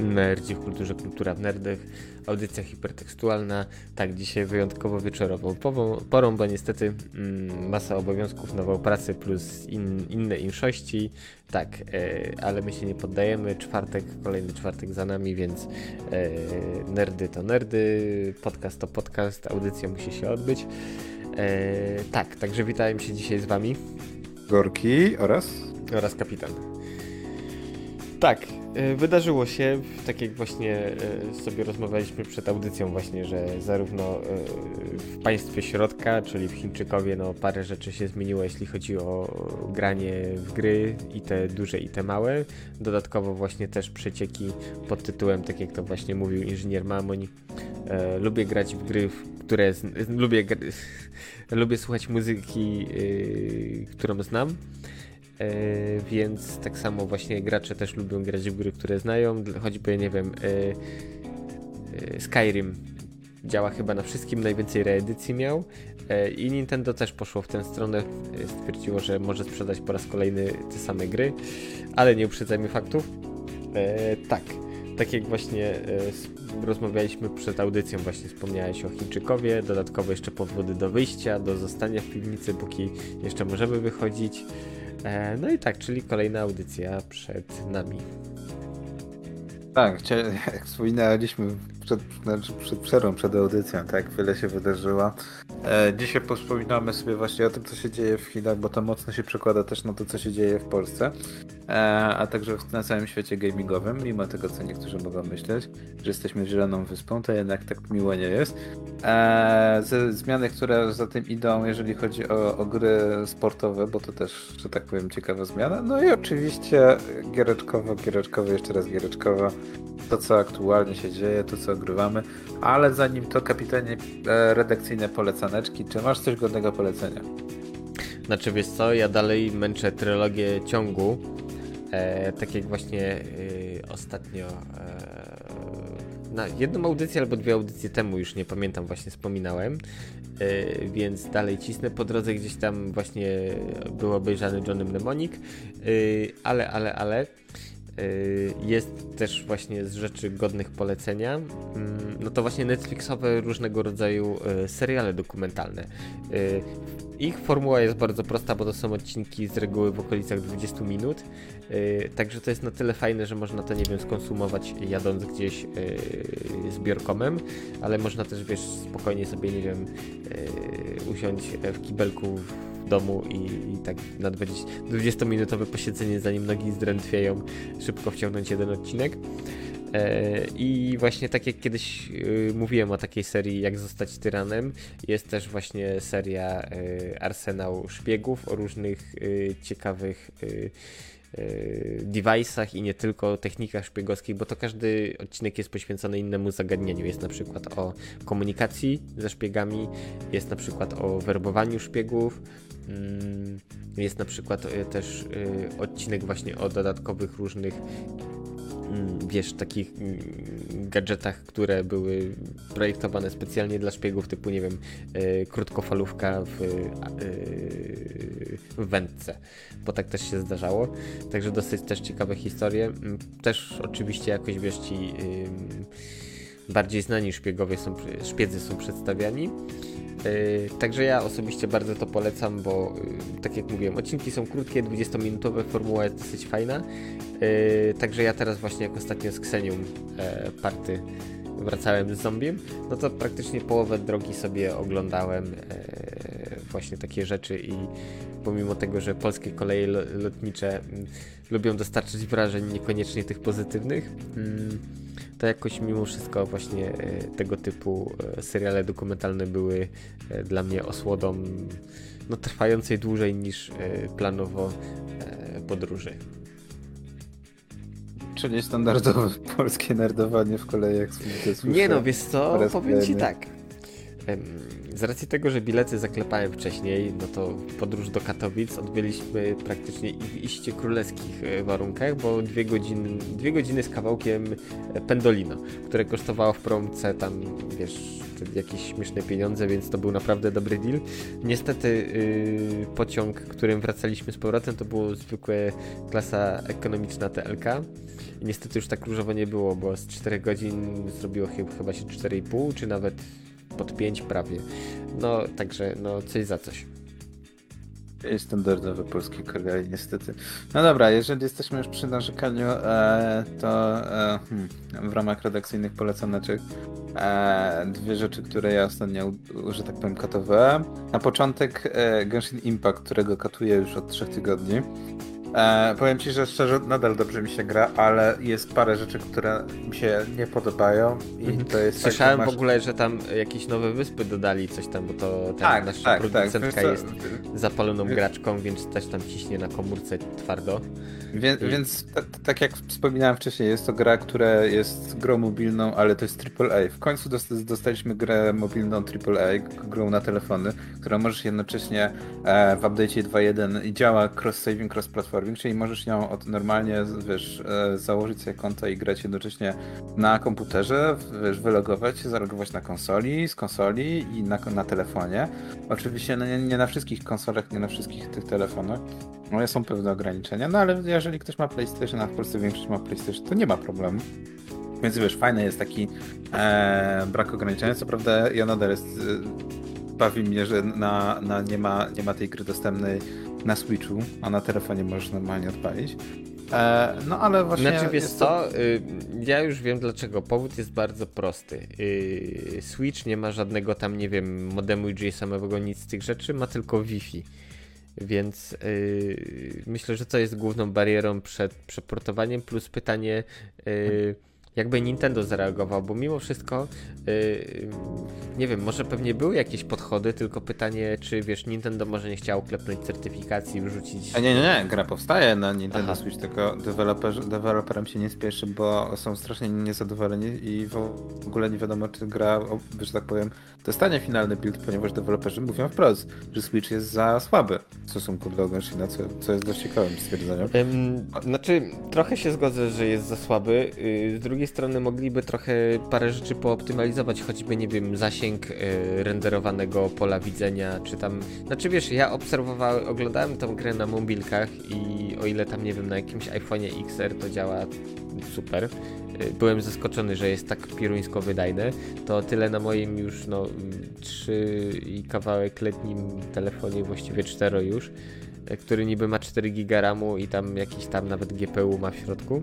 Nerdzi w kulturze, kultura w nerdach, audycja hipertekstualna. Tak, dzisiaj wyjątkowo wieczorową porą, bo niestety mm, masa obowiązków, nową pracę plus in, inne inszości. Tak, e, ale my się nie poddajemy. Czwartek, kolejny czwartek za nami, więc e, nerdy to nerdy, podcast to podcast, audycja musi się odbyć. E, tak, także witałem się dzisiaj z wami. Gorki oraz? Oraz kapitan. Tak, wydarzyło się, tak jak właśnie e, sobie rozmawialiśmy przed audycją właśnie, że zarówno e, w państwie środka, czyli w Chińczykowie, no parę rzeczy się zmieniło, jeśli chodzi o granie w gry i te duże i te małe. Dodatkowo właśnie też przecieki pod tytułem, tak jak to właśnie mówił inżynier Mamoń, lubię grać w gry, które lubię, lubię słuchać muzyki, którą znam E, więc tak samo właśnie gracze też lubią grać w gry, które znają, choćby, nie wiem, e, e, Skyrim działa chyba na wszystkim, najwięcej reedycji miał i Nintendo też poszło w tę stronę, stwierdziło, że może sprzedać po raz kolejny te same gry, ale nie uprzedzajmy faktów. tak, tak jak właśnie rozmawialiśmy przed audycją, właśnie wspomniałeś o Chińczykowie, dodatkowo jeszcze powody do wyjścia, do zostania w piwnicy, póki jeszcze możemy wychodzić. E, no i tak, czyli kolejna audycja przed nami. Tak, wspominaliśmy przed, znaczy przed przerwą, przed audycją, tak, wiele się wydarzyło. E, dzisiaj wspominamy sobie właśnie o tym, co się dzieje w Chinach, bo to mocno się przekłada też na to, co się dzieje w Polsce, e, a także na całym świecie gamingowym, mimo tego, co niektórzy mogą myśleć, że jesteśmy zieloną wyspą, to jednak tak miło nie jest. E, ze zmiany, które za tym idą, jeżeli chodzi o, o gry sportowe, bo to też, że tak powiem, ciekawa zmiana. No i oczywiście giereczkowo, giereczkowo, jeszcze raz giereczkowo, to co aktualnie się dzieje, to co ogrywamy, ale zanim to kapitanie e, redakcyjne polecaneczki, czy masz coś godnego polecenia? Znaczy wiesz co, ja dalej męczę trylogię ciągu, e, tak jak właśnie e, ostatnio e, na jedną audycję albo dwie audycje temu, już nie pamiętam, właśnie wspominałem, e, więc dalej cisnę po drodze gdzieś tam właśnie był obejrzany Johnny Mnemonic, ale, ale, ale Y, jest też właśnie z rzeczy godnych polecenia, mm, no to właśnie Netflixowe różnego rodzaju y, seriale dokumentalne. Ich formuła jest bardzo prosta, bo to są odcinki z reguły w okolicach 20 minut, także to jest na tyle fajne, że można to, nie wiem, skonsumować jadąc gdzieś zbiorkomem, ale można też, wiesz, spokojnie sobie, nie wiem, usiąść w kibelku domu i, i tak na 20-minutowe posiedzenie, zanim nogi zdrętwieją, szybko wciągnąć jeden odcinek. E, I właśnie tak jak kiedyś y, mówiłem o takiej serii Jak zostać tyranem, jest też właśnie seria y, Arsenał Szpiegów o różnych y, ciekawych device'ach i nie tylko technikach szpiegowskich, bo to każdy odcinek jest poświęcony innemu zagadnieniu. Jest na przykład o komunikacji ze szpiegami, jest na przykład o werbowaniu szpiegów, Mm, jest na przykład też odcinek właśnie o dodatkowych różnych wiesz, takich mm, gadżetach, które były projektowane specjalnie dla szpiegów, typu, nie wiem, e, krótkofalówka w, w wędce, bo tak też się zdarzało. Także dosyć też ciekawe historie. Też oczywiście jakoś, wiesz, ci bardziej znani szpiegowie są, szpiedzy są przedstawiani. Yy, także ja osobiście bardzo to polecam, bo yy, tak jak mówiłem, odcinki są krótkie, 20-minutowe, formuła jest dosyć fajna. Yy, także ja teraz właśnie jak ostatnio z Ksenią e, party wracałem z zombiem, no to praktycznie połowę drogi sobie oglądałem e, właśnie takie rzeczy i pomimo tego, że polskie koleje lotnicze mm, lubią dostarczyć wrażeń niekoniecznie tych pozytywnych, mm, to jakoś mimo wszystko właśnie e, tego typu e, seriale dokumentalne były e, dla mnie osłodą no, trwającej dłużej niż planowo podróży. Czyli standardowe polskie nerdowanie w kolejach. Nie no, wiesz co, powiem Ci tak z racji tego, że bilety zaklepałem wcześniej, no to podróż do Katowic odbyliśmy praktycznie w iście królewskich e, warunkach, bo dwie godziny, dwie godziny z kawałkiem e, Pendolino, które kosztowało w promce tam, wiesz, jakieś śmieszne pieniądze, więc to był naprawdę dobry deal. Niestety yy, pociąg, którym wracaliśmy z powrotem, to było zwykłe klasa ekonomiczna TLK. I niestety już tak różowo nie było, bo z 4 godzin zrobiło chyba się 4,5, czy nawet pod 5 prawie. No, także no coś za coś. Jest standardowy polski kolej, niestety. No dobra, jeżeli jesteśmy już przy narzekaniu, e, to e, hmm, w ramach redakcyjnych polecaneczek e, dwie rzeczy, które ja ostatnio, że tak powiem, katowałem. Na początek e, Genshin Impact, którego katuję już od trzech tygodni. E, powiem ci, że szczerze nadal dobrze mi się gra, ale jest parę rzeczy, które mi się nie podobają i mhm. to jest Słyszałem tak, masz... w ogóle, że tam jakieś nowe wyspy dodali coś tam, bo to ten tak, nasza tak, tak. producentka tak. jest zapaloną graczką, więc też tam ciśnie na komórce twardo. Wie, I... Więc tak jak wspominałem wcześniej, jest to gra, która jest grą mobilną, ale to jest AAA. W końcu dostaliśmy grę mobilną AAA, grą na telefony, która możesz jednocześnie e, w update'cie 2.1 i działa cross-saving, cross-platforming, czyli możesz ją od, normalnie, wiesz, e, założyć sobie konto i grać jednocześnie na komputerze, wiesz, wylogować się, zalogować na konsoli, z konsoli i na, na telefonie. Oczywiście no, nie, nie na wszystkich konsolach, nie na wszystkich tych telefonach. No, są pewne ograniczenia, no ale jeżeli ktoś ma PlayStation, a w Polsce większość ma PlayStation, to nie ma problemu. Więc wiesz, fajny jest taki e, brak ograniczenia. Co prawda, ja nadal jest, bawi mnie, że na, na nie, ma, nie ma tej gry dostępnej na Switchu, a na telefonie możesz normalnie odpalić. E, no ale właśnie. Znaczy wiesz co, y, ja już wiem dlaczego. Powód jest bardzo prosty. Y, Switch nie ma żadnego tam, nie wiem, modemu GSM-owego, nic z tych rzeczy, ma tylko Wi-Fi. Więc yy, myślę, że to jest główną barierą przed przeportowaniem, plus pytanie, jakby Nintendo zareagował, bo mimo wszystko, yy, nie wiem, może pewnie były jakieś podchody, tylko pytanie, czy wiesz, Nintendo może nie chciało klepnąć certyfikacji i wrzucić. A nie, nie, nie, gra powstaje na Nintendo Aha. Switch, tylko deweloper, deweloperem się nie spieszy, bo są strasznie niezadowoleni i w ogóle nie wiadomo, czy gra, że tak powiem, dostanie finalny build, ponieważ deweloperzy mówią wprost, że Switch jest za słaby w stosunku do Genshina, co, co jest dość ciekawym stwierdzeniem. znaczy, trochę się zgodzę, że jest za słaby. Y, z drugiej strony mogliby trochę parę rzeczy pooptymalizować, choćby, nie wiem, zasięg y, renderowanego pola widzenia, czy tam... Znaczy, wiesz, ja obserwowałem, oglądałem tą grę na mobilkach i o ile tam, nie wiem, na jakimś iPhone'ie XR to działa super, byłem zaskoczony, że jest tak piruńsko wydajne. To tyle na moim już no 3 i kawałek letnim telefonie, właściwie 4 już, e, który niby ma 4 GB RAMu i tam jakiś tam nawet GPU ma w środku.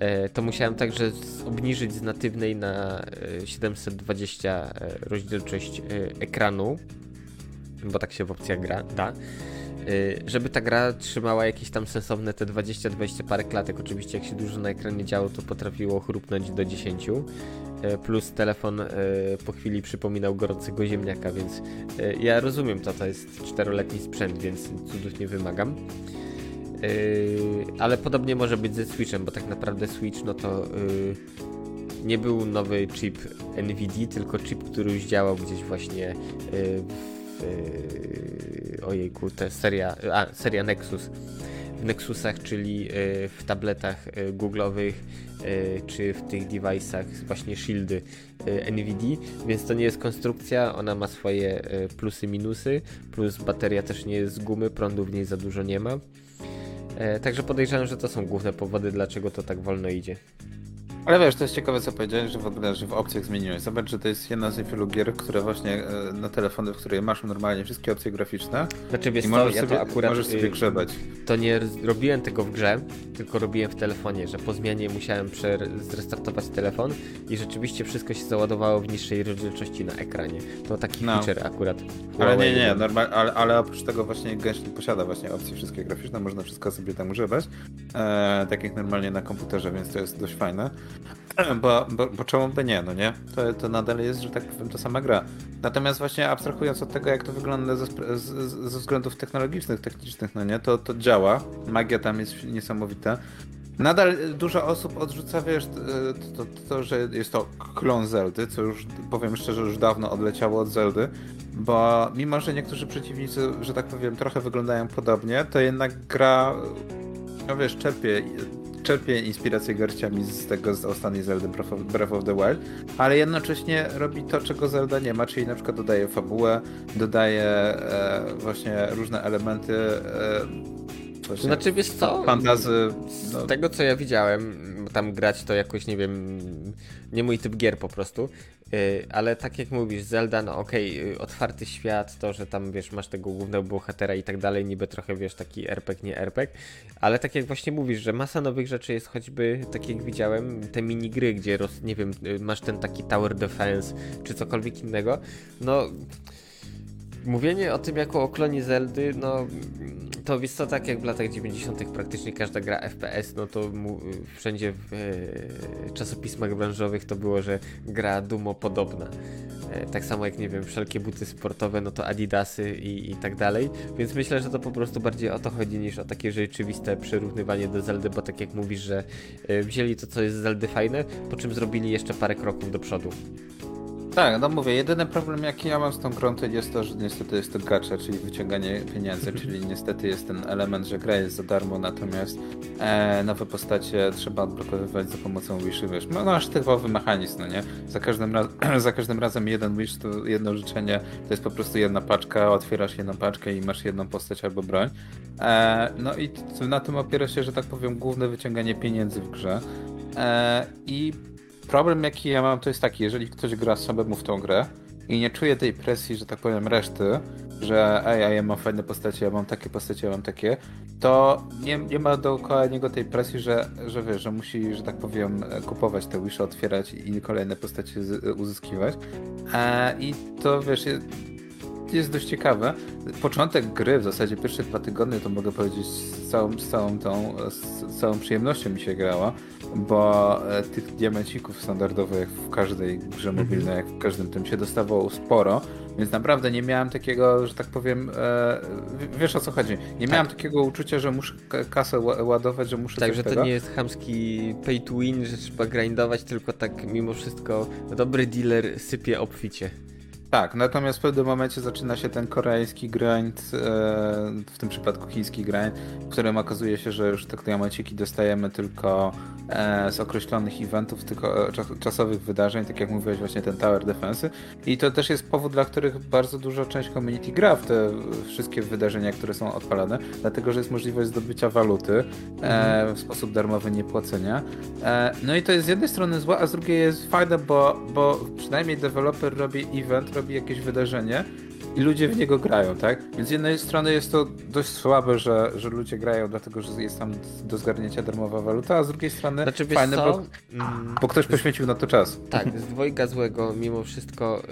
E, to musiałem także obniżyć z natywnej na 720 e, rozdzielczość ekranu, bo tak się w opcjach gra, da. Y, żeby ta gra trzymała jakieś tam sensowne te 20-20 parę klatek. Oczywiście jak się dużo na ekranie działo, to potrafiło chrupnąć do 10. Y, plus telefon y, po chwili przypominał gorącego ziemniaka, więc ja rozumiem to, to jest czteroletni sprzęt, więc cudów nie wymagam. Ale podobnie może być ze Switchem, bo tak naprawdę Switch no to nie był nowy chip NVIDIA, tylko chip, który już działał gdzieś właśnie w ojejku, to seria, a, seria Nexus w Nexusach, czyli e, w tabletach e, Google'owych czy w tych device'ach właśnie shieldy NVIDIA, więc to nie jest konstrukcja, ona ma swoje plusy, minusy, plus bateria też nie jest z gumy, prądu w niej za dużo nie ma. Także podejrzewam, że to są główne powody, dlaczego to tak wolno idzie. Ale wiesz, to jest ciekawe co powiedziałeś, że w ogóle, że w opcjach zmieniłeś. Zobacz, że to jest jedna z niewielu gier, które właśnie e, na telefony, w której masz normalnie wszystkie opcje graficzne. Znaczy wiesz i możesz co, ja sobie, akurat możesz sobie y, grzebać. To nie robiłem tego w grze, tylko robiłem w telefonie, że po zmianie musiałem zrestartować telefon i rzeczywiście wszystko się załadowało w niższej rozdzielczości na ekranie. To taki no. feature akurat. Ale nie, nie, normal, ale, ale oprócz tego właśnie Genshin posiada właśnie opcje wszystkie graficzne, można wszystko sobie tam używać, e, tak jak normalnie na komputerze, więc to jest dość fajne. Bo, bo, bo czemu by nie, no nie? To, to nadal jest, że tak powiem, ta sama gra. Natomiast właśnie abstrahując od tego, jak to wygląda ze, ze, względów technologicznych, technicznych, no nie, to, to działa. Magia tam jest niesamowita. Nadal dużo osób odrzuca, wiesz, to, to, to, że jest to klon Zeldy, co już, powiem szczerze, już dawno odleciało od Zeldy, bo mimo, że niektórzy przeciwnicy, że tak powiem, trochę wyglądają podobnie, to jednak gra, no wiesz, czerpie czerpie inspirację garściami z tego z ostatniej Zelda Breath of, Breath of the Wild, ale jednocześnie robi to, czego Zelda nie ma, czyli na przykład dodaje fabułę, dodaje e, właśnie różne elementy e, właśnie znaczy wiesz co? Fantazy. No. Z tego co ja widziałem, tam grać to jakoś nie wiem, nie mój typ gier po prostu. Y, ale tak jak mówisz, Zelda, no okej, okay, otwarty świat, to, że tam wiesz, masz tego głównego bohatera i tak dalej, niby trochę wiesz, taki RPG, nie RPG, ale tak jak właśnie mówisz, że masa nowych rzeczy jest choćby, tak jak widziałem, te minigry, gdzie roz, nie wiem, y, masz ten taki tower defense, czy cokolwiek innego, no mówienie o tym jako o klonie Zeldy, no to wiesz co, tak jak w latach 90. praktycznie każda gra FPS, no to mu, wszędzie w e, czasopismach branżowych to było, że gra Dumo podobna. E, tak samo jak, nie wiem, wszelkie buty sportowe, no to Adidasy i, i tak dalej. Więc myślę, że to po prostu bardziej o to chodzi niż o takie rzeczywiste przyrównywanie do Zeldy, bo tak jak mówisz, że e, wzięli to, co jest z Zeldy fajne, po czym zrobili jeszcze parę kroków do przodu. Tak, no mówię, jedyny problem jaki ja mam z tą grą to jest to, że niestety jest to gacha, czyli wyciąganie pieniędzy, czyli niestety jest ten element, że gra jest za darmo, natomiast e, nowe postacie trzeba odblokowywać za pomocą wishy, wiesz, no, no aż typowy mechanizm, no nie? Za każdym, raz, za każdym razem jeden wish to jedno życzenie, to jest po prostu jedna paczka, otwierasz jedną paczkę i masz jedną postać albo broń. E, no i na tym opiera się, że tak powiem, główne wyciąganie pieniędzy w grze. E, I problem jaki ja mam to jest taki, jeżeli ktoś gra samemu w tą grę i nie czuje tej presji, że tak powiem, reszty, że ej, ja mam fajne postacie, ja mam takie postacie, ja mam takie, to nie, nie ma dookoła niego tej presji, że, że wiesz, że musi, że tak powiem, kupować te wisze, otwierać i kolejne postacie uzyskiwać. E, I to wiesz, jest dość ciekawe. Początek gry, w zasadzie pierwsze dwa tygodnie, to mogę powiedzieć, z całą, z całą tą, z całą przyjemnością mi się grała, bo e, tych diamencików standardowych jak w każdej grze mhm. mobilnej, jak w każdym tym się dostawało sporo, więc naprawdę nie miałem takiego, że tak powiem, e, wiesz o co chodzi, nie tak. miałem takiego uczucia, że muszę kasę ładować, że muszę Tak, że to tego. nie jest chamski pay to win, że trzeba grindować, tylko tak mimo wszystko dobry dealer sypie obficie. Tak, natomiast w pewnym momencie zaczyna się ten koreański grind, e, w tym przypadku chiński grind, w którym okazuje się, że już te diamenciki dostajemy tylko e, z określonych eventów, tylko e, czasowych wydarzeń, tak jak mówiłeś właśnie ten Tower Defense i to też jest powód, dla których bardzo dużo część community gra w te wszystkie wydarzenia, które są odpalane, dlatego, że jest możliwość zdobycia waluty mhm. w sposób darmowy, niepłacenia. No i to jest z jednej strony złe, a z drugiej jest fajne, bo, bo przynajmniej deweloper robi event, robi jakieś wydarzenie i ludzie w niego grają, tak? Więc z jednej strony jest to dość słabe, że, że ludzie grają, dlatego że jest tam do zgarnięcia darmowa waluta, a z drugiej strony znaczy, fajne, bo, bo, ktoś poświęcił na to czas. Tak, z dwojga złego mimo wszystko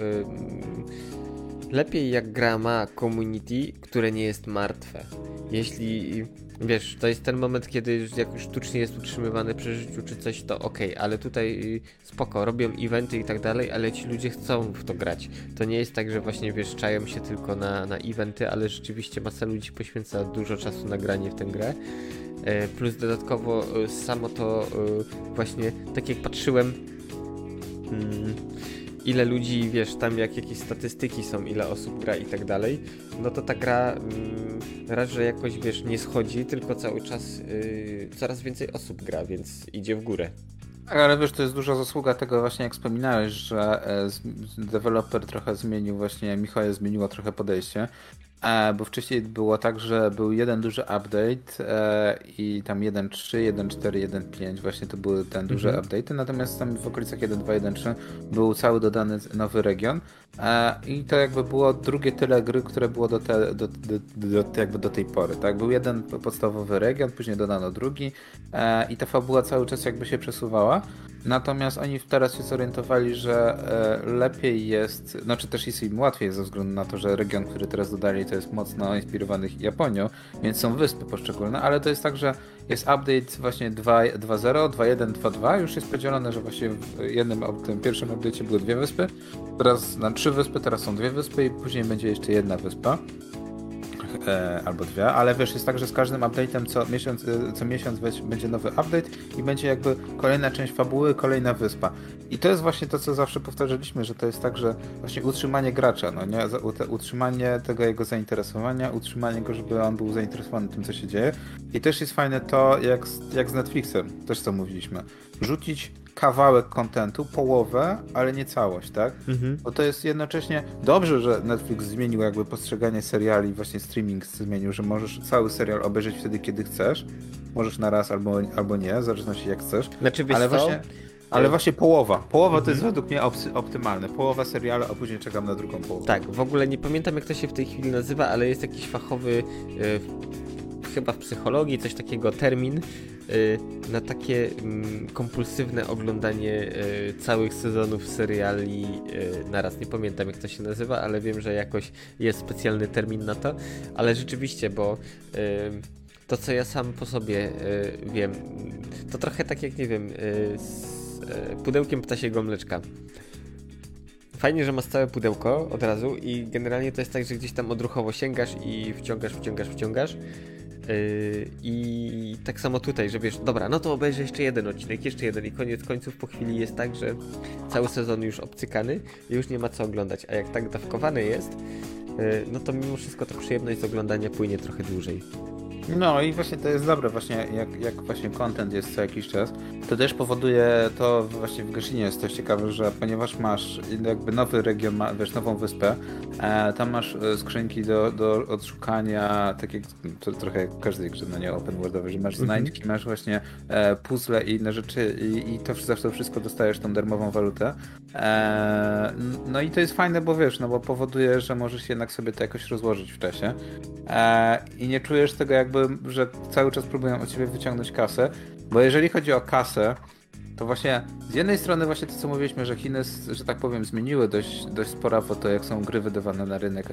lepiej jak gra ma community, które nie jest martwe. Jeśli Wiesz, to jest ten moment, kiedy jak już sztucznie jest utrzymywane przy życiu czy coś, to ok, ale tutaj y, spoko, robią eventy i tak dalej, ale ci ludzie chcą w to grać. To nie jest tak, że właśnie wiesz, czają się tylko na, na eventy, ale rzeczywiście masa ludzi poświęca dużo czasu na granie w tę grę. E, plus dodatkowo y, samo to y, właśnie, tak jak patrzyłem. Mm, ile ludzi, wiesz, tam jak jakieś statystyki są, ile osób gra i tak dalej, no to ta gra mm, raz, że jakoś, wiesz, nie schodzi, tylko cały czas yy, coraz więcej osób gra, więc idzie w górę. Tak, ale wiesz, to jest duża zasługa tego właśnie, jak wspominałeś, że e, deweloper trochę zmienił, właśnie Michał zmieniło trochę podejście, Bo wcześniej było tak, że był jeden duży update e, i tam 1.3, 1.4, 1.5 właśnie to były ten duże mhm. update, natomiast tam w okolicach 1.2, 1.3 był cały dodany nowy region e, i to jakby było drugie tyle gry, które było do, te, do, do, do, jakby do tej pory, tak? Był jeden podstawowy region, później dodano drugi e, i ta fabuła cały czas jakby się przesuwała. Natomiast oni teraz się zorientowali, że e, lepiej jest, znaczy też jest im łatwiej ze względu na to, że region, który teraz dodali, to jest mocno inspirowany Japonią, więc są wyspy poszczególne, ale to jest tak, że jest update właśnie 2.0, 2.1, 2.2, już jest podzielone, że właśnie w jednym, tym pierwszym update'cie były dwie wyspy, teraz na trzy wyspy, teraz są dwie wyspy i później będzie jeszcze jedna wyspa. E, albo dwie, ale wiesz, jest tak, że z każdym update'em co miesiąc, e, co miesiąc będzie nowy update i będzie jakby kolejna część fabuły, kolejna wyspa. I to jest właśnie to, co zawsze powtarzaliśmy, że to jest tak, że właśnie utrzymanie gracza, no nie? Utrzymanie tego jego zainteresowania, utrzymanie go, żeby on był zainteresowany tym, co się dzieje. I też jest fajne to, jak, jak z Netflixem, też co mówiliśmy. Rzucić kawałek kontentu, połowę, ale nie całość, tak? Mhm. Bo to jest jednocześnie dobrze, że Netflix zmienił jakby postrzeganie seriali, właśnie streaming zmienił, że możesz cały serial obejrzeć wtedy, kiedy chcesz. Możesz na raz albo, albo nie, w zależności jak chcesz. Znaczy, ale właśnie ale właśnie połowa. Połowa mhm. to jest mhm. według mnie optymalne. Połowa serialu, a później czekam na drugą połowę. Tak, w ogóle nie pamiętam jak to się w tej chwili nazywa, ale jest jakiś fachowy, yy, chyba w psychologii, coś takiego, termin yy, na takie yy, kompulsywne oglądanie y, całych sezonów seriali y, naraz. Nie pamiętam jak to się nazywa, ale wiem, że jakoś jest specjalny termin na to. Ale rzeczywiście, bo y, to co ja sam po sobie wiem, to trochę tak jak nie wiem E, pudełkiem ptasiego mleczka. Fajnie, że masz całe pudełko od razu i generalnie to jest tak, że gdzieś tam odruchowo sięgasz i wciągasz, wciągasz, wciągasz. Yy, I tak samo tutaj, że wiesz, dobra, no to obejrzę jeszcze jeden odcinek, jeszcze jeden i koniec końców po chwili jest tak, że cały sezon już obcykany i już nie ma co oglądać, a jak tak dawkowane jest, yy, no to mimo wszystko ta przyjemność z oglądania płynie trochę dłużej. No i właśnie to jest dobre, właśnie jak, jak właśnie content jest co jakiś czas, to też powoduje to właśnie w Goshinie jest coś ciekawe, że ponieważ masz jakby nowy region, wiesz, nową wyspę, e, tam masz e, skrzynki do, do odszukania, takie to trochę jak w każdej grze, no nie open worldowej, że masz mhm. znajdźki, masz właśnie e, puzzle i inne rzeczy i, i to zawsze wszystko dostajesz tą darmową walutę. E, no i to jest fajne, bo wiesz, no bo powoduje, że możesz jednak sobie to jakoś rozłożyć w czasie e, i nie czujesz tego jakby że cały czas próbują od ciebie wyciągnąć kasę, bo jeżeli chodzi o kasę, to właśnie z jednej strony właśnie to, co mówiliśmy, że Chiny, że tak powiem, zmieniły dość, dość sporo to, jak są gry wydawane na rynek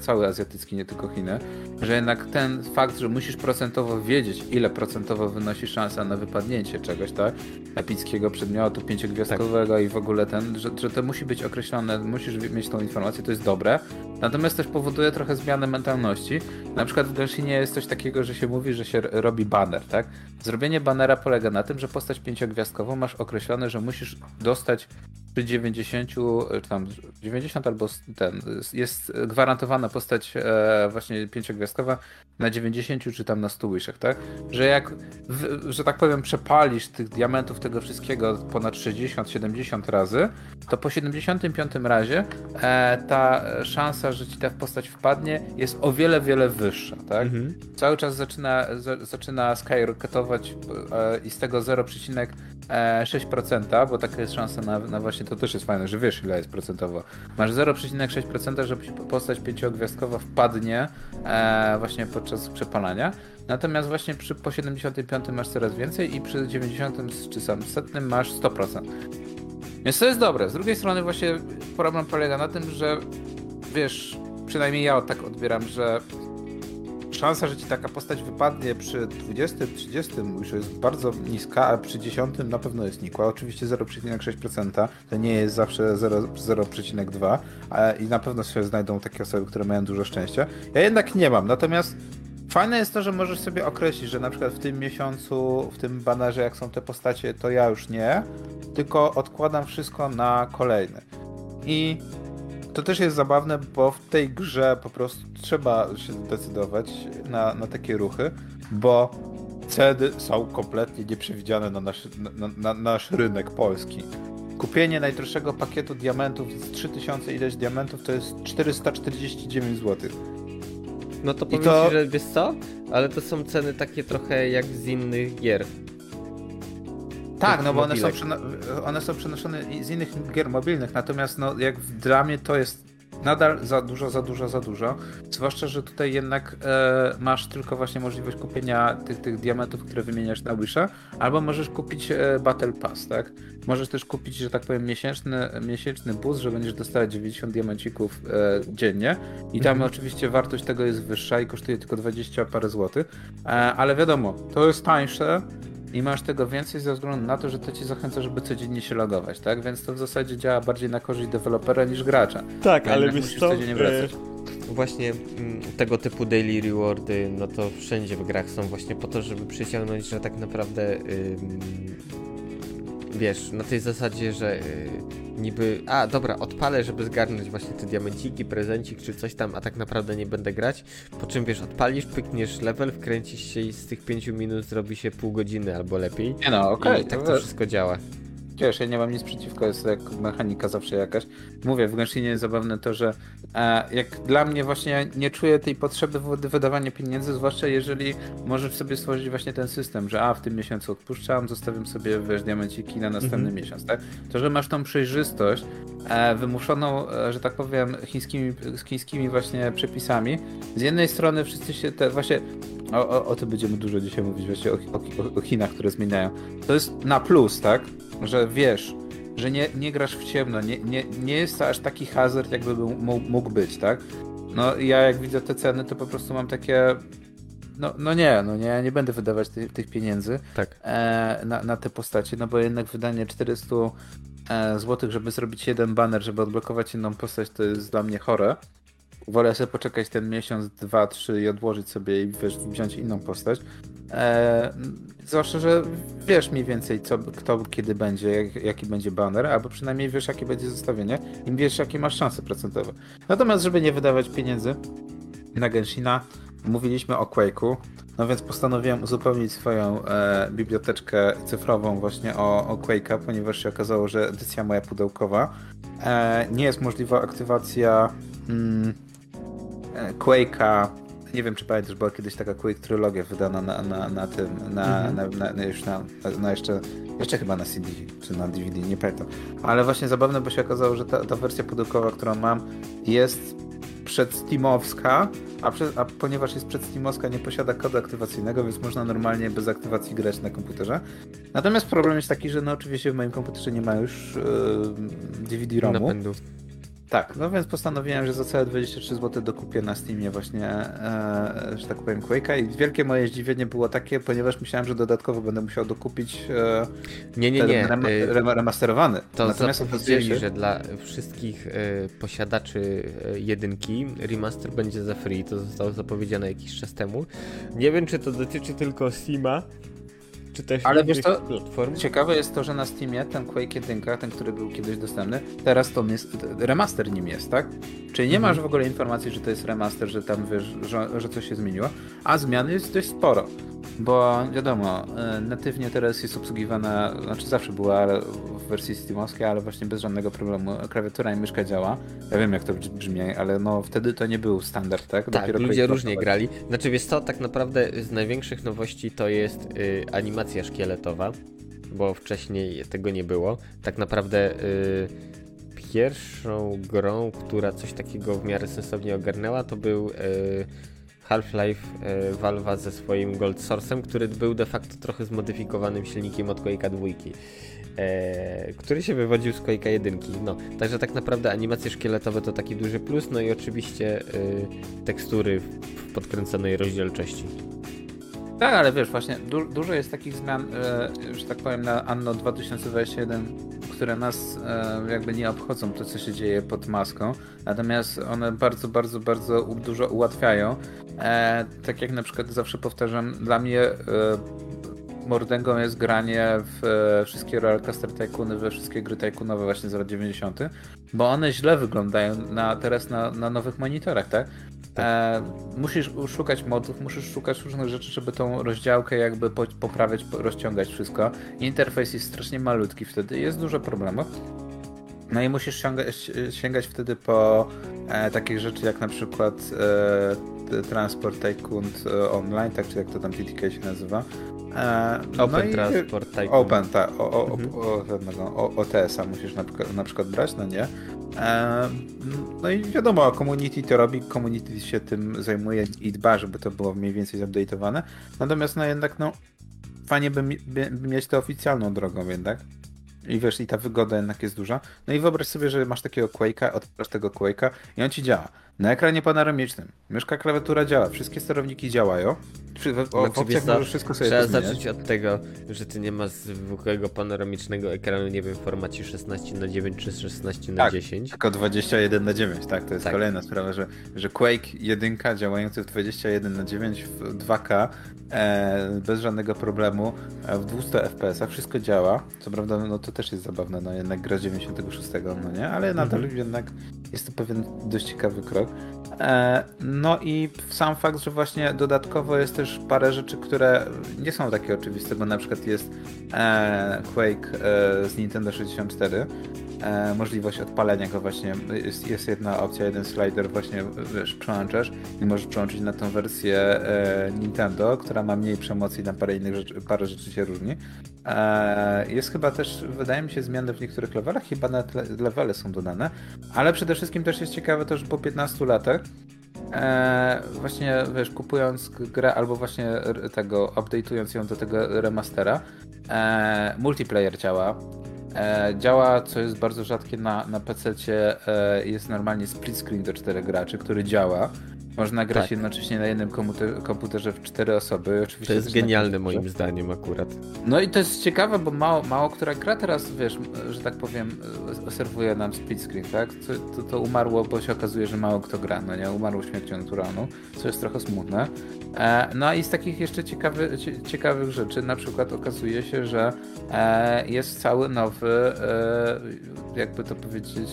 cały azjatycki, nie tylko Chiny, że jednak ten fakt, że musisz procentowo wiedzieć, ile procentowo wynosi szansa na wypadnięcie czegoś, tak, epickiego przedmiotu, pięciogwiazdkowego tak. i w ogóle ten, że, że to musi być określone, musisz mieć tą informację, to jest dobre, natomiast też powoduje trochę zmianę mentalności. Na przykład w Genshinie jest coś takiego, że się mówi, że się robi banner, tak? Zrobienie bannera polega na tym, że postać pięciogwiazdkową masz określone, że musisz dostać przy 90, czy tam 90 albo ten, jest gwarantowana postać e, właśnie pięciogwiazdkowa na 90 czy tam na 100 łyszach, tak? Że jak, w, że tak powiem, przepalisz tych diamentów, tego wszystkiego ponad 60-70 razy, to po 75 razie e, ta szansa, że ci ta postać wpadnie jest o wiele, wiele wyższa, tak? Mhm. Cały czas zaczyna, z, zaczyna skyrocketować e, i z tego 0,6%, bo taka jest szansa na, na właśnie, to też jest fajne, że wiesz ile jest procentowo. Masz 0,6%, żeby postać pięciogwiazdkowa wpadnie e, właśnie podczas przepalania. Natomiast właśnie przy, po 75 masz coraz więcej i przy 90 czy sam setnym masz 100%. Więc to jest dobre. Z drugiej strony właśnie problem polega na tym, że wiesz, przynajmniej ja tak odbieram, że szansa, że ci taka postać wypadnie przy 20, 30 już jest bardzo niska, a przy 10 na pewno jest nikła. Oczywiście 0,6% to nie jest zawsze 0,2 i na pewno się znajdą takie osoby, które mają dużo szczęścia. Ja jednak nie mam, natomiast Fajne jest to, że możesz sobie określić, że na przykład w tym miesiącu, w tym banerze, jak są te postacie, to ja już nie, tylko odkładam wszystko na kolejny. I to też jest zabawne, bo w tej grze po prostu trzeba się zdecydować na, na takie ruchy, bo ceny są kompletnie nieprzewidziane na nasz, na, na nasz rynek polski. Kupienie najdroższego pakietu diamentów z 3000 ileś diamentów to jest 449 zł. No to powiem to... ci, że wiesz co? Ale to są ceny takie trochę jak z innych gier. Tak, no bo one są, one są przenoszone z innych gier mobilnych, natomiast no, jak w dramie to jest nadal za dużo, za dużo, za dużo. Zwłaszcza, że tutaj jednak e, masz tylko właśnie możliwość kupienia tych, tych diamentów, które wymieniasz na Wisha, albo możesz kupić e, Battle Pass, tak? Możesz też kupić, że tak powiem, miesięczny, miesięczny boost, że będziesz dostawać 90 diamencików e, dziennie i tam mhm. oczywiście wartość tego jest wyższa i kosztuje tylko 20 parę złotych, e, ale wiadomo, to jest tańsze, i masz tego więcej ze względu na to, że to ci zachęca, żeby codziennie się logować, tak? Więc to w zasadzie działa bardziej na korzyść dewelopera niż gracza. Tak, ale wiesz co, codziennie wracać. właśnie mm, tego typu daily rewardy, no to wszędzie w grach są właśnie po to, żeby przyciągnąć, że tak naprawdę wiesz, na tej zasadzie, że y, niby, a dobra, odpalę, żeby zgarnąć właśnie te diamenciki, prezencik czy coś tam, a tak naprawdę nie będę grać, po czym wiesz, odpalisz, pykniesz level, wkręcisz się i z tych 5 minut zrobi się pół godziny albo lepiej. Nie no, okej. Okay, I tak to, to wszystko działa. Wiesz, ja nie mam nic przeciwko, jest jak mechanika zawsze jakaś. Mówię, w Genshinie jest zabawne to, że e, jak dla mnie właśnie nie czuję tej potrzeby wydawania pieniędzy, zwłaszcza jeżeli możesz sobie stworzyć właśnie ten system, że a w tym miesiącu odpuszczam, zostawiam sobie wiesz, diamenciki na następny mhm. miesiąc, tak? To, że masz tą przejrzystość e, wymuszoną, e, że tak powiem, chińskimi, chińskimi właśnie przepisami. Z jednej strony wszyscy się te właśnie o, o, o tym będziemy dużo dzisiaj mówić właśnie o, o, o Chinach, które zmieniają. To jest na plus, tak? że wiesz, że nie, nie grasz w ciemno, nie, nie, nie jest to aż taki hazard, jakby mógł być, tak? No ja jak widzę te ceny, to po prostu mam takie. No, no nie, no nie, nie będę wydawać tych, tych pieniędzy tak. e, na, na te postacie, no bo jednak wydanie 400 e, zł, żeby zrobić jeden banner, żeby odblokować inną postać, to jest dla mnie chore. Wolę sobie poczekać ten miesiąc, dwa, trzy i odłożyć sobie i wiesz, wziąć inną postać. E, zwłaszcza, że wiesz mniej więcej, co, kto kiedy będzie, jak, jaki będzie banner, albo przynajmniej wiesz, jakie będzie zestawienie i wiesz, jakie masz szanse procentowe. Natomiast, żeby nie wydawać pieniędzy na Genshina, mówiliśmy o Quake'u, no więc postanowiłem uzupełnić swoją e, biblioteczkę cyfrową właśnie o, o Quake'a, ponieważ się okazało, że edycja moja pudełkowa e, nie jest możliwa aktywacja mm, Quake'a nie wiem, czy pamiętasz, była kiedyś taka Quake trylogia wydana na, na, na tym, na, mhm. na, na, na, już na, na jeszcze, jeszcze chyba na CD, czy na DVD, nie pamiętam. Ale właśnie zabawne, bo się okazało, że ta, ta wersja pudełkowa, którą mam, jest przedsteamowska, a, a ponieważ jest przedsteamowska, nie posiada kodu aktywacyjnego, więc można normalnie bez aktywacji grać na komputerze. Natomiast problem jest taki, że no oczywiście w moim komputerze nie ma już yy, DVD-ROMu. Napędu. Tak, no więc postanowiłem, że za całe 23 zł dokupię na Steamie właśnie, e, że tak powiem, Quake'a i wielkie moje zdziwienie było takie, ponieważ myślałem, że dodatkowo będę musiał dokupić e, nie, nie, nie. Rem, y, rem, remasterowany. To Natomiast się... że dla wszystkich e, posiadaczy e, jedynki remaster będzie za free, to zostało zapowiedziane jakiś czas temu. Nie wiem, czy to dotyczy tylko Steama, czy też Ale wiesz to, platform. ciekawe jest to, że na Steamie ten Quake 1, ten, który był kiedyś dostępny, teraz to jest, remaster nim jest, tak? Czyli nie mhm. masz w ogóle informacji, że to jest remaster, że tam wiesz, że, że coś się zmieniło, a zmiany jest dość sporo. Bo wiadomo, e, natywnie teraz jest obsługiwana, znaczy zawsze była w wersji steamowskiej, ale właśnie bez żadnego problemu. Klawiatura i myszka działa. Ja wiem jak to brzmi, ale no wtedy to nie był standard, tak? Tak, Dopiero ludzie różnie grali. Znaczy wiesz co, tak naprawdę z największych nowości to jest y, animacja szkieletowa, bo wcześniej tego nie było. Tak naprawdę y, pierwszą grą, która coś takiego w miarę sensownie ogarnęła, to był y, Half-Life e, Valve'a ze swoim Gold Source'em, który był de facto trochę zmodyfikowanym silnikiem od Quake'a 2, e, który się wywodził z Quake'a 1. No, także tak naprawdę animacje szkieletowe to taki duży plus, no i oczywiście e, tekstury w podkręconej rozdzielczości. Tak, ale wiesz, właśnie du dużo jest takich zmian, e, że tak powiem, na Anno 2021, które nas e, jakby nie obchodzą to, co się dzieje pod maską, natomiast one bardzo, bardzo, bardzo dużo ułatwiają. E, tak jak na przykład zawsze powtarzam, dla mnie e, mordęgą jest granie w e, wszystkie Rollercoaster Tycoony, we wszystkie gry Tycoonowe właśnie z lat 90., bo one źle wyglądają na, teraz na, na nowych monitorach, tak? Tak. E, musisz szukać modów, musisz szukać różnych rzeczy, żeby tą rozdziałkę jakby poprawiać, rozciągać wszystko. Interfejs jest strasznie malutki wtedy, jest dużo problemów. No i musisz sięgać, sięgać wtedy po e, takich rzeczy jak na przykład e, Transport Tycoon e, Online, tak czy jak to tam TTK się nazywa. E, no Open no Transport Tycoon. Open, tak. O, o, mhm. o, o, OTS-a musisz na, na przykład brać, no nie? No i wiadomo, community to robi, community się tym zajmuje i dba, żeby to było mniej więcej zupdate'owane. Natomiast no jednak no fajnie by, by, by mieć to oficjalną drogą jednak. I wiesz, i ta wygoda jednak jest duża. No i wyobraź sobie, że masz takiego Quake'a, odpalasz tego Quake'a i on ci działa. Na ekranie panoramicznym, myszka, klawiatura działa, wszystkie sterowniki działają. W, o, w Znaczy, opcjach możesz wszystko sobie Trzeba pozmieniać. zacząć od tego, że ty nie masz zwykłego panoramicznego ekranu, nie wiem, w formacie 16 na 9 czy 16 na Tak. 10 Tylko 21 na 9, tak, to jest Tak. kolejna sprawa, że, że Quake 1 działający w 21 na 9 w 2K e, bez żadnego problemu e, w 200 FPS wszystko działa. Co prawda, no to też jest zabawne, no jednak gra z 96, no nie, ale nadal Mhm. jednak jest to pewien dość ciekawy krok. E, no i sam fakt, że właśnie dodatkowo jest też parę rzeczy, które nie są takie oczywiste, bo na przykład jest e, Quake e, z Nintendo 64, e, możliwość odpalenia go właśnie, jest, jest jedna opcja, jeden slider właśnie, wiesz, przełączasz i możesz przełączyć na tą wersję Nintendo, która ma mniej przemocy i na parę innych rzeczy, parę rzeczy się różni. E, jest chyba też, wydaje mi się, zmiany w niektórych levelach, chyba nawet le- levele są dodane, ale przede wszystkim też jest ciekawe to, że po 15 latach E, właśnie wiesz, kupując grę albo właśnie tego, update'ując ją do tego remastera, e, multiplayer działa. Działa, co jest bardzo rzadkie na, na PC, jest normalnie split screen do czterech graczy, który działa. Można grać Tak. jednocześnie na jednym komputer, komputerze w cztery osoby. Oczywiście To jest genialne moim zdaniem akurat. No i to jest ciekawe, bo mało, mało która gra teraz, wiesz, że tak powiem, serwuje nam split screen, tak? To, to, to umarło, bo się okazuje, że mało kto gra, no nie? Umarło śmiercią naturalną, co jest trochę smutne. E, no i z takich jeszcze ciekawy, cie, ciekawych rzeczy, na przykład okazuje się, że e, jest cały nowy, e, jakby to powiedzieć,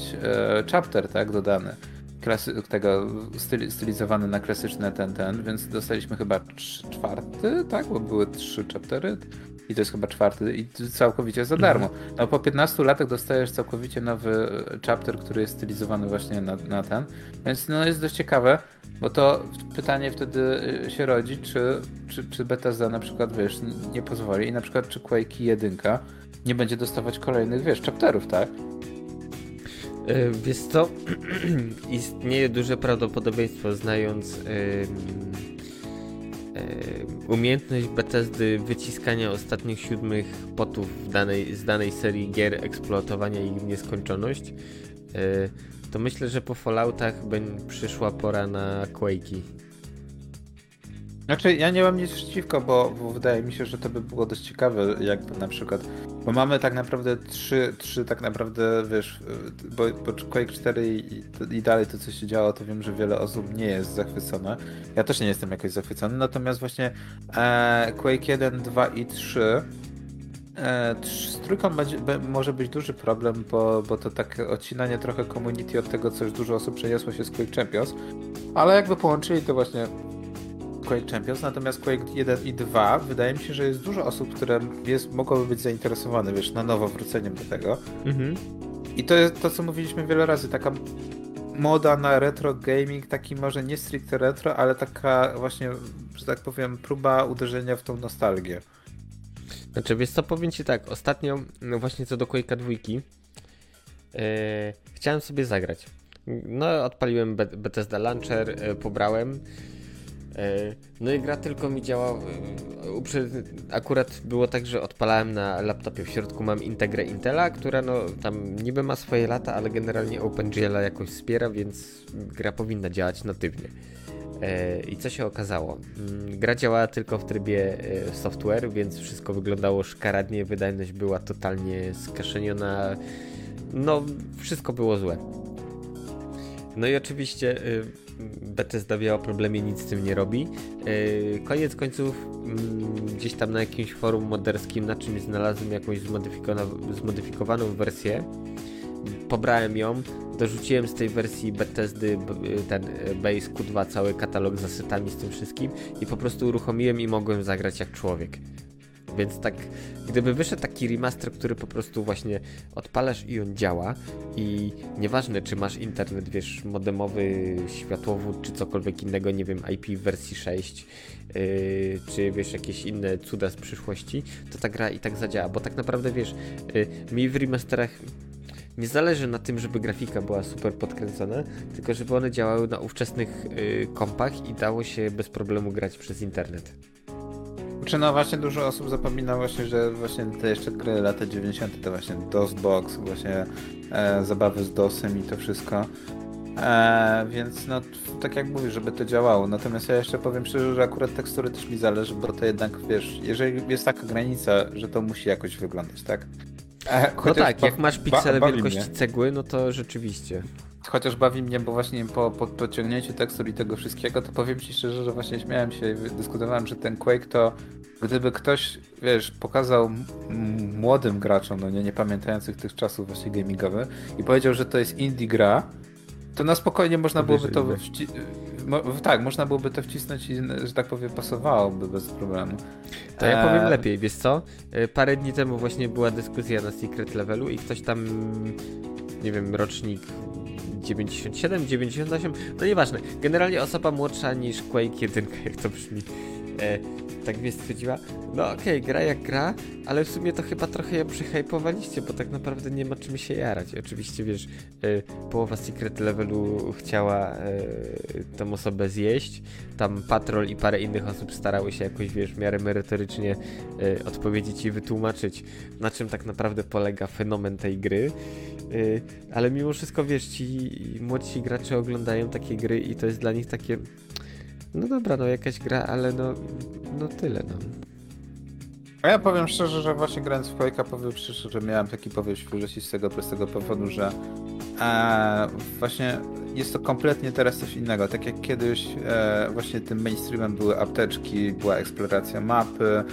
chapter, tak, dodany. Klasy, tego styli, stylizowany na klasyczne ten, ten, więc dostaliśmy chyba czwarty, tak? Bo były trzy chaptery i to jest chyba czwarty i całkowicie za darmo. No po 15 latach dostajesz całkowicie nowy chapter, który jest stylizowany właśnie na, na ten, więc no jest dość ciekawe, bo to pytanie wtedy y, się rodzi, czy, czy, czy Bethesda na przykład, wiesz, nie pozwoli i na przykład czy Quake 1 nie będzie dostawać kolejnych, wiesz, chapterów, tak? E, Wiesz co, istnieje duże prawdopodobieństwo, znając umiejętność Bethesdy wyciskania ostatnich siódmych potów danej, z danej serii gier, eksploatowania ich w nieskończoność, y, to myślę, że po Falloutach będzie przyszła pora na Quake'i. Znaczy, ja nie mam nic przeciwko, bo, bo wydaje mi się, że to by było dość ciekawe, jakby na przykład, bo mamy tak naprawdę trzy, trzy tak naprawdę, wiesz, bo, bo Quake 4 i, i dalej to, co się działo, to wiem, że wiele osób nie jest zachwycone. Ja też nie jestem jakoś zachwycony, natomiast właśnie e, Quake 1, 2 i 3 E, z trójką będzie, może być duży problem, bo, bo to takie odcinanie trochę community od tego, co już dużo osób przeniosło się z Quake Champions, ale jakby połączyli to właśnie Quake Champions, natomiast Quake 1 i 2 wydaje mi się, że jest dużo osób, które jest, mogłoby być zainteresowane, wiesz, na nowo wróceniem do tego. Mhm. I to jest to, co mówiliśmy wiele razy, taka moda na retro gaming, taki może nie stricte retro, ale taka właśnie, że tak powiem, próba uderzenia w tą nostalgię. Znaczy, wiesz co, powiem ci tak, ostatnio, no właśnie co do Quake'a dwójki, yy, chciałem sobie zagrać. No, odpaliłem Be- Bethesda Launcher, yy, pobrałem. Yy, no i gra tylko mi działa. Uprze- akurat było tak, że odpalałem na laptopie. W środku mam Integrę Intela, która no tam niby ma swoje lata, ale generalnie OpenGL jakoś wspiera, więc gra powinna działać natywnie. E, I co się okazało? Mm, Gra działała tylko w trybie e, software, więc wszystko wyglądało szkaradnie, wydajność była totalnie skaszeniona. No, wszystko było złe. No i oczywiście y, Bethesda wie o problemie, nic z tym nie robi. Y, Koniec końców mm, gdzieś tam na jakimś forum moderskim na czymś znalazłem jakąś zmodyfikowaną, zmodyfikowaną wersję. Pobrałem ją, dorzuciłem z tej wersji Bethesdy b- ten y, Base Q2 cały katalog z asetami z tym wszystkim i po prostu uruchomiłem i mogłem zagrać jak człowiek. Więc tak, gdyby wyszedł taki remaster, który po prostu właśnie odpalasz i on działa i nieważne czy masz internet, wiesz, modemowy, światłowód czy cokolwiek innego, nie wiem, IP w wersji 6 yy, czy wiesz, jakieś inne cuda z przyszłości, to ta gra i tak zadziała, bo tak naprawdę wiesz, yy, mi w remasterach nie zależy na tym, żeby grafika była super podkręcona, tylko żeby one działały na ówczesnych yy, kompach i dało się bez problemu grać przez internet. Czy no właśnie dużo osób zapomina właśnie, że właśnie te jeszcze gry lata 90. to właśnie DOSBox, właśnie e, zabawy z DOSem i to wszystko. E, więc no, tak jak mówisz, żeby to działało. Natomiast ja jeszcze powiem szczerze, że akurat tekstury też mi zależy, bo to jednak, wiesz, jeżeli jest taka granica, że to musi jakoś wyglądać, tak? E, no tak, jak masz piksele wielkości mnie. cegły, no to rzeczywiście. Chociaż bawi mnie, bo właśnie po, po podciągnięciu tekstur i tego wszystkiego, to powiem ci szczerze, że właśnie śmiałem się i dyskutowałem, że ten Quake to gdyby ktoś, wiesz, pokazał młodym graczom, no nie, nie pamiętających tych czasów właśnie gamingowych i powiedział, że to jest indie gra, to na spokojnie można byłoby to wci- tak, można byłoby to wcisnąć i, że tak powiem, pasowałoby bez problemu. To ja powiem e, lepiej, wiesz co? E, parę dni temu właśnie była dyskusja na Secret Levelu i ktoś tam, nie wiem, rocznik 97, 98, no nieważne. Generalnie osoba młodsza niż Quake 1, jak to brzmi, e, tak mnie stwierdziła, no okej, okay, gra jak gra, ale w sumie to chyba trochę ją przyhypowaliście, bo tak naprawdę nie ma czym się jarać. Oczywiście, wiesz, y, połowa Secret Levelu chciała y, tą osobę zjeść, tam Patrol i parę innych osób starały się jakoś, wiesz, w miarę merytorycznie y, odpowiedzieć i wytłumaczyć, na czym tak naprawdę polega fenomen tej gry. ale mimo wszystko, wiesz, ci młodsi gracze oglądają takie gry i to jest dla nich takie no dobra, no jakaś gra, ale no, no tyle, no. A ja powiem szczerze, że właśnie grając w Quake'a powiem szczerze, że miałem taki powieść w z tego prostego powodu, że e, właśnie jest to kompletnie teraz coś innego. Tak jak kiedyś e, właśnie tym mainstreamem były apteczki, była eksploracja mapy,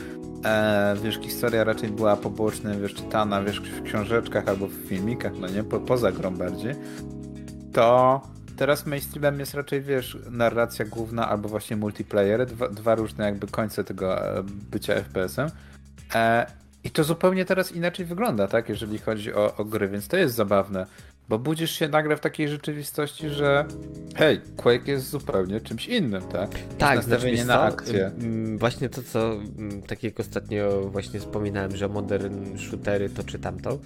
e, wiesz, historia raczej była poboczna, wiesz, czytana, wiesz, w książeczkach albo w filmikach, no nie, po, poza grą bardziej, to teraz mainstreamem jest raczej, wiesz, narracja główna albo właśnie multiplayer, dwa, dwa różne jakby końce tego e, bycia FPS-em. E, I to zupełnie teraz inaczej wygląda, tak, jeżeli chodzi o, o gry, więc to jest zabawne. Bo budzisz się nagle w takiej rzeczywistości, że hej, Quake jest zupełnie czymś innym, tak? Tak, znaczy, na akcję. Właśnie to, co tak jak ostatnio właśnie wspominałem, że modern shootery to czy tamto.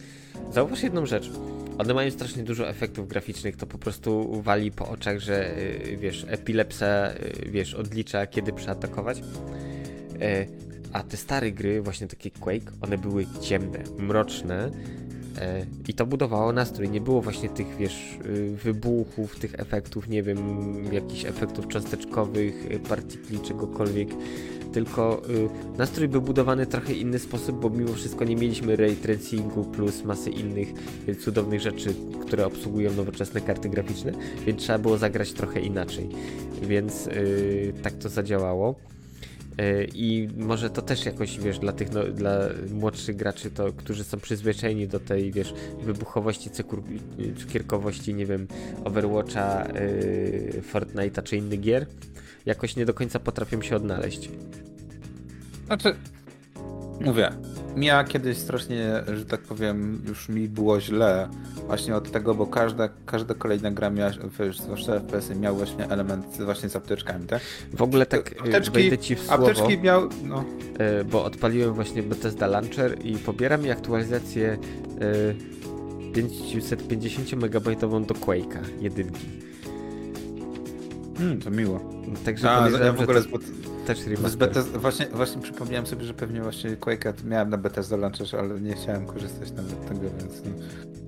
Zauważ jedną rzecz. One mają strasznie dużo efektów graficznych, to po prostu wali po oczach, że y, wiesz, epilepsa, y, wiesz, odlicza kiedy przeatakować. E, a te stare gry, właśnie takie Quake, one były ciemne, mroczne, I to budowało nastrój. Nie było właśnie tych, wiesz, y, wybuchów, tych efektów, nie wiem, jakichś efektów cząsteczkowych, y, partikli, czegokolwiek. Tylko y, nastrój był budowany trochę inny sposób, bo mimo wszystko nie mieliśmy ray tracingu plus masy innych cudownych rzeczy, które obsługują nowoczesne karty graficzne, więc trzeba było zagrać trochę inaczej. Więc tak to zadziałało. E, I może to też jakoś, wiesz, dla tych, no, dla młodszych graczy, to, którzy są przyzwyczajeni do tej, wiesz, wybuchowości, cukierkowości, nie wiem, Overwatcha, yy, Fortnite'a czy innych gier, jakoś nie do końca potrafią się odnaleźć. Znaczy, mówię, ja kiedyś strasznie, że tak powiem, już mi było źle właśnie od tego, bo każda, każda kolejna gra miała, zwłaszcza FPS-y, miał właśnie element właśnie z apteczkami, tak? W ogóle tak apteczki, wejdę ci w słowo, apteczki miał, no. E, bo odpaliłem właśnie Bethesda Launcher i pobiera mi aktualizację 550 MB do Quake'a jedynki. Hmm, to miło. Także A, ja w ogóle to też remaster. właśnie, właśnie przypomniałem sobie, że pewnie właśnie Quake'a miałem na Bethesda Launcherze, ale nie chciałem korzystać nawet z tego, więc... No.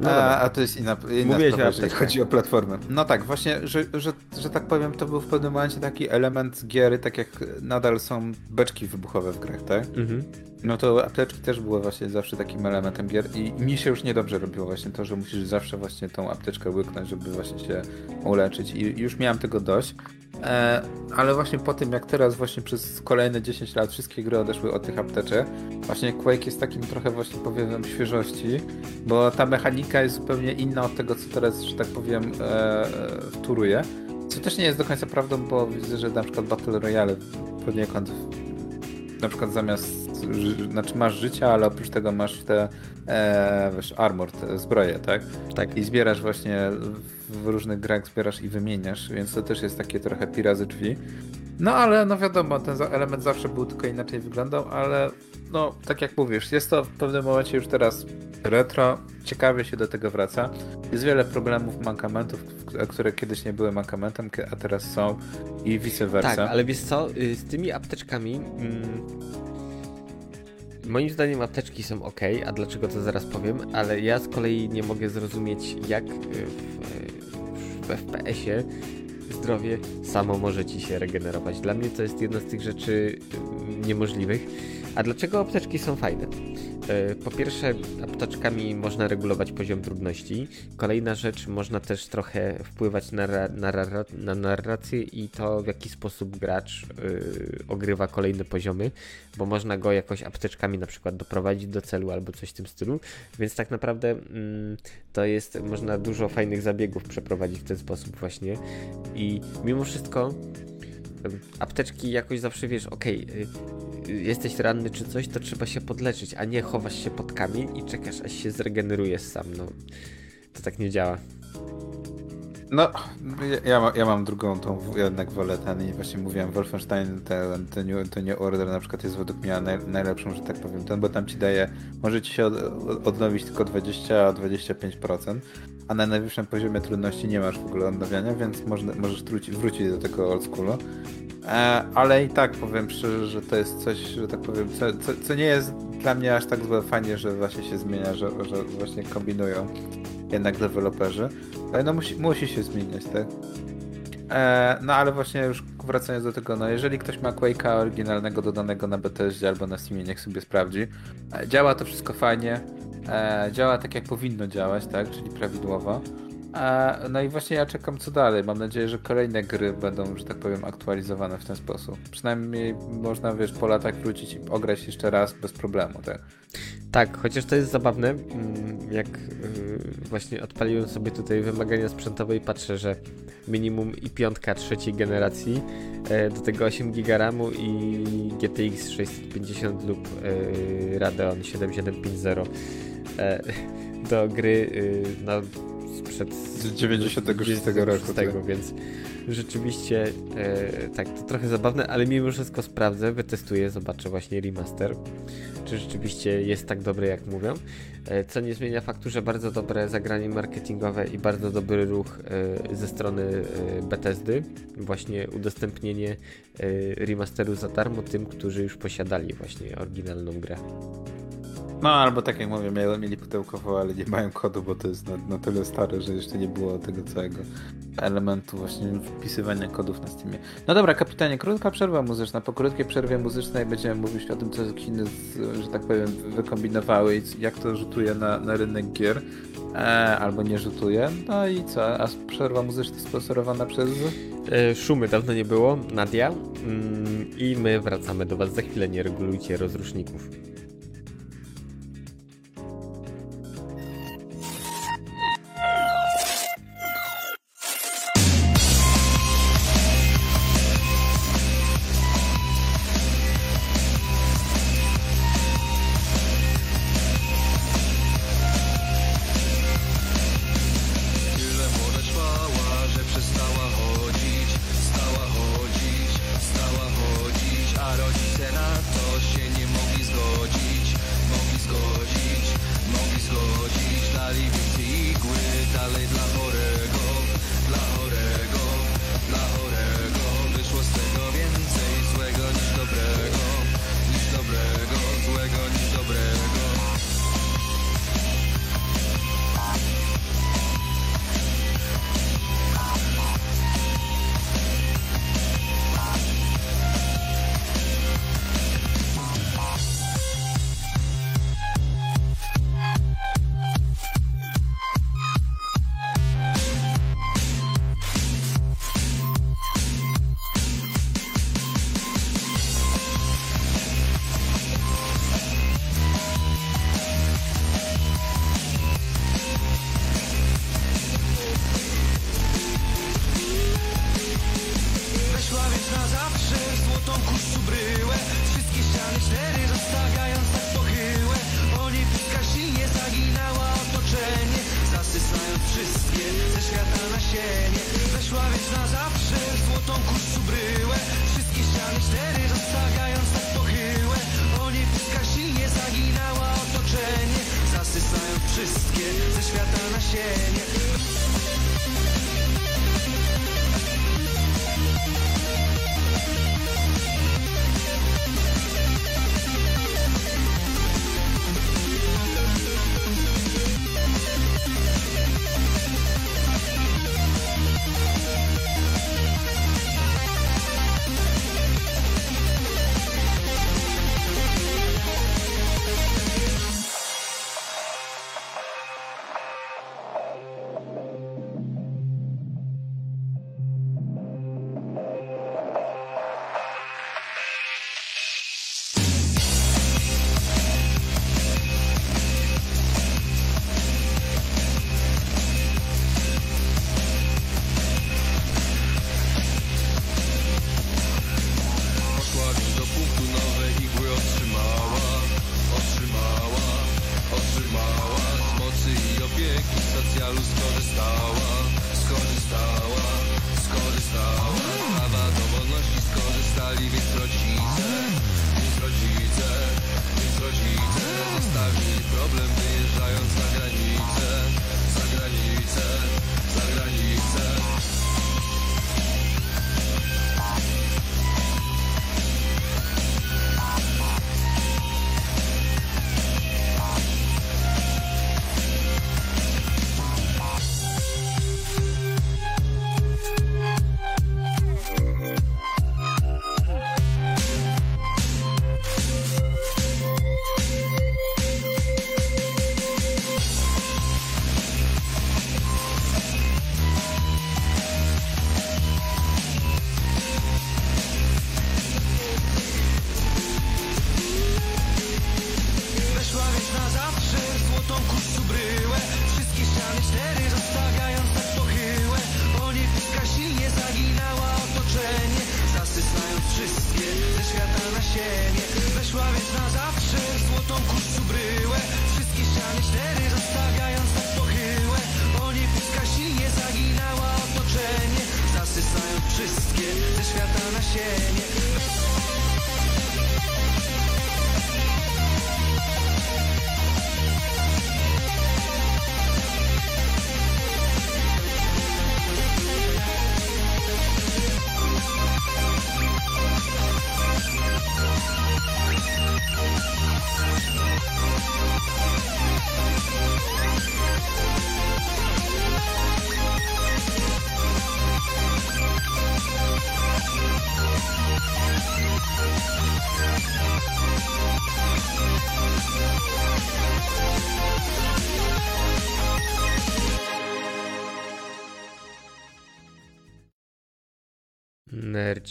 No a, a, to jest inna, inna Mówię sprawa, jeżeli chodzi o platformę. No tak, właśnie, że, że, że tak powiem, to był w pewnym momencie taki element giery, tak jak nadal są beczki wybuchowe w grach, tak? Mhm. No to apteczki też były właśnie zawsze takim elementem gier i mi się już niedobrze robiło właśnie to, że musisz zawsze właśnie tą apteczkę łyknąć, żeby właśnie się uleczyć i już miałem tego dość. E, ale właśnie po tym, jak teraz właśnie przez kolejne 10 lat wszystkie gry odeszły od tych apteczek, właśnie Quake jest takim trochę właśnie powiem świeżości, bo ta mechanika jest zupełnie inna od tego, co teraz, że tak powiem, e, wtóruje. Co też nie jest do końca prawdą, bo widzę, że na przykład Battle Royale poniekąd na przykład zamiast, znaczy masz życia, ale oprócz tego masz te, e, wiesz, armor, te zbroje, tak? Tak. I zbierasz właśnie w różnych grach zbierasz i wymieniasz, więc to też jest takie trochę pirazy drzwi. No ale no wiadomo, ten element zawsze był tylko inaczej wyglądał, ale no tak jak mówisz, jest to w pewnym momencie już teraz retro, ciekawie się do tego wraca. Jest wiele problemów, mankamentów, które kiedyś nie były mankamentem, a teraz są i vice versa. Tak, ale wiesz co, y, z tymi apteczkami mm, moim zdaniem apteczki są ok, a dlaczego to zaraz powiem, ale ja z kolei nie mogę zrozumieć jak y, w w FPS-ie zdrowie samo może ci się regenerować. Dla mnie to jest jedna z tych rzeczy niemożliwych. A dlaczego apteczki są fajne? E, po pierwsze, apteczkami można regulować poziom trudności. Kolejna rzecz, można też trochę wpływać na, na, na narrację i to, w jaki sposób gracz yy, ogrywa kolejne poziomy, bo można go jakoś apteczkami na przykład doprowadzić do celu albo coś w tym stylu. Więc tak naprawdę yy, to jest, można dużo fajnych zabiegów przeprowadzić w ten sposób właśnie. I mimo wszystko apteczki jakoś zawsze wiesz, okay, jesteś ranny czy coś, to trzeba się podleczyć, a nie chowasz się pod kamień i czekasz aż się zregenerujesz sam, no. To tak nie działa. No, ja, ja mam drugą, tą jednak wolę ten i właśnie mówiłem, Wolfenstein, ten, ten, new, ten New Order na przykład jest według mnie naj, najlepszą, że tak powiem, ten, bo tam ci daje, może ci się od, odnowić tylko 20-25%, a na najwyższym poziomie trudności nie masz w ogóle odnawiania, więc można, możesz wrócić, wrócić do tego oldschoolu. E, ale i tak powiem szczerze, że to jest coś, że tak powiem, co, co, co nie jest dla mnie aż tak złe fajnie, że właśnie się zmienia, że, że właśnie kombinują jednak deweloperzy. Ale no musi, musi się zmieniać, tak? E, no ale właśnie już wracając do tego, no jeżeli ktoś ma Quake'a oryginalnego dodanego na BTS albo na Steamie, niech sobie sprawdzi. E, działa to wszystko fajnie, e, działa tak jak powinno działać, tak, czyli prawidłowo. E, no i właśnie ja czekam co dalej. Mam nadzieję, że kolejne gry będą, że tak powiem, aktualizowane w ten sposób. Przynajmniej można, wiesz, po latach wrócić i ograć jeszcze raz bez problemu, tak? Tak, chociaż to jest zabawne, mm, jak y, właśnie odpaliłem sobie tutaj wymagania sprzętowe i patrzę, że minimum i piątka trzeciej generacji, e, do tego 8 GB i GTX 650 lub e, Radeon 7750 e, do gry y, no, sprzed 96 roku. Tak. więc rzeczywiście e, tak, to trochę zabawne, ale mimo wszystko sprawdzę, wytestuję, zobaczę właśnie remaster, czy rzeczywiście jest tak dobry jak mówią. E, co nie zmienia faktu, że bardzo dobre zagranie marketingowe i bardzo dobry ruch e, ze strony e, Bethesdy, właśnie udostępnienie e, remasteru za darmo tym, którzy już posiadali właśnie oryginalną grę. No albo tak jak mówię, mieli pudełkowo, ale nie mają kodu, bo to jest na, na tyle stare, że jeszcze nie było tego całego elementu właśnie wpisywania kodów na Steamie. No dobra, kapitanie, krótka przerwa muzyczna. Po krótkiej przerwie muzycznej będziemy mówić o tym, co Chiny, że tak powiem, wykombinowały i jak to rzutuje na, na rynek gier. E, albo nie rzutuje. No i co? A przerwa muzyczna sponsorowana przez... E, szumy dawno nie było, Nadia. Mm, I my wracamy do Was za chwilę. Nie regulujcie rozruszników.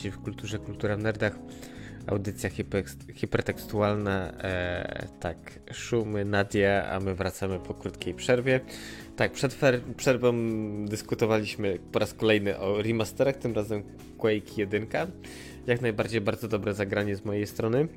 Nerdzi w kulturze, kultura w nerdach. Audycja hiper- hipertekstualna. E, tak, szumy, Nadia, a my wracamy po krótkiej przerwie. Tak, przed przerwą dyskutowaliśmy po raz kolejny o remasterach, tym razem Quake 1. Jak najbardziej bardzo dobre zagranie z mojej strony.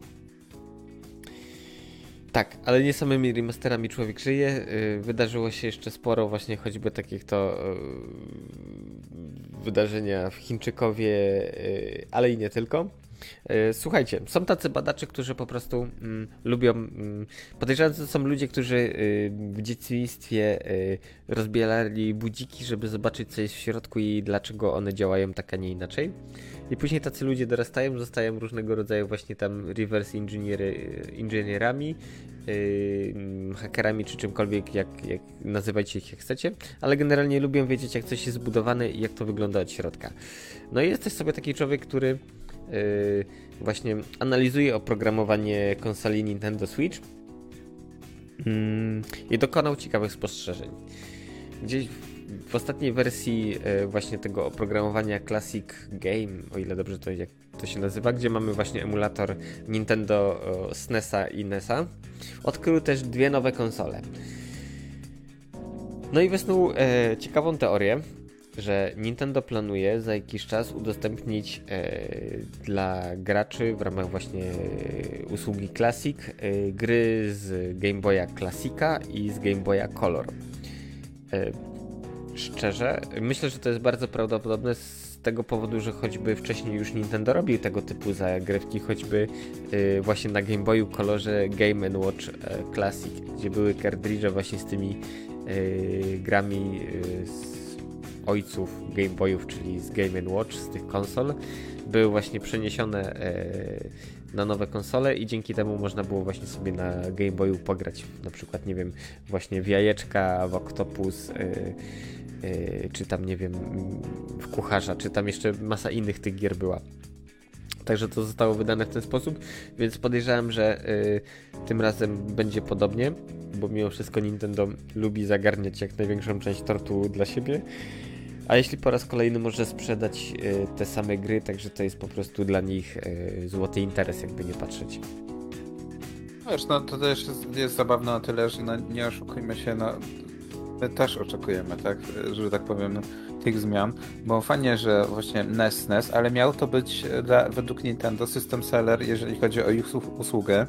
Tak, ale nie samymi remasterami człowiek żyje. Y, Wydarzyło się jeszcze sporo właśnie choćby takich to y, wydarzenia w Chińczykowie, y, ale i nie tylko. Y, Słuchajcie, są tacy badacze, którzy po prostu mm, lubią. Mm, podejrzewam, że to są ludzie, którzy y, w dzieciństwie y, rozbierali budziki, żeby zobaczyć, co jest w środku i dlaczego one działają tak, a nie inaczej. I później tacy ludzie dorastają, zostają różnego rodzaju właśnie tam reverse inżyniery, inżynierami, yy, hakerami czy czymkolwiek, jak, jak nazywajcie ich jak chcecie, ale generalnie lubią wiedzieć jak coś jest zbudowane i jak to wygląda od środka. No i jest też sobie taki człowiek, który właśnie analizuje oprogramowanie konsoli Nintendo Switch mm, i dokonał ciekawych spostrzeżeń. Gdzieś w ostatniej wersji e, właśnie tego oprogramowania Classic Game, o ile dobrze to jak to się nazywa, gdzie mamy właśnie emulator Nintendo SNESa i NESa, odkrył też dwie nowe konsole. No i wysnuł e, ciekawą teorię, że Nintendo planuje za jakiś czas udostępnić e, dla graczy w ramach właśnie e, usługi Classic e, gry z Game Boya Classica i z Game Boya Color. E, szczerze, myślę, że to jest bardzo prawdopodobne z tego powodu, że choćby wcześniej już Nintendo robił tego typu zagrywki, choćby y, właśnie na Game Boyu kolorze Game Watch y, Classic, gdzie były kartridże właśnie z tymi grami z ojców Game Boyów, czyli z Game Watch, z tych konsol, były właśnie przeniesione y, na nowe konsole i dzięki temu można było właśnie sobie na Game Boyu pograć, na przykład, nie wiem, właśnie w jajeczka, w Octopus, y, y, czy tam, nie wiem, w kucharza, czy tam jeszcze masa innych tych gier była. Także to zostało wydane w ten sposób, więc podejrzewam, że y, tym razem będzie podobnie, bo mimo wszystko Nintendo lubi zagarniać jak największą część tortu dla siebie. A jeśli po raz kolejny może sprzedać y, te same gry, także to jest po prostu dla nich y, złoty interes, jakby nie patrzeć. Wiesz, no to też jest, jest zabawne na tyle, że no, nie oszukujmy się, no my też oczekujemy, tak, że tak powiem, tych zmian, bo fajnie, że właśnie NES, NES, ale miał to być dla, według Nintendo system seller, jeżeli chodzi o ich usłu- usługę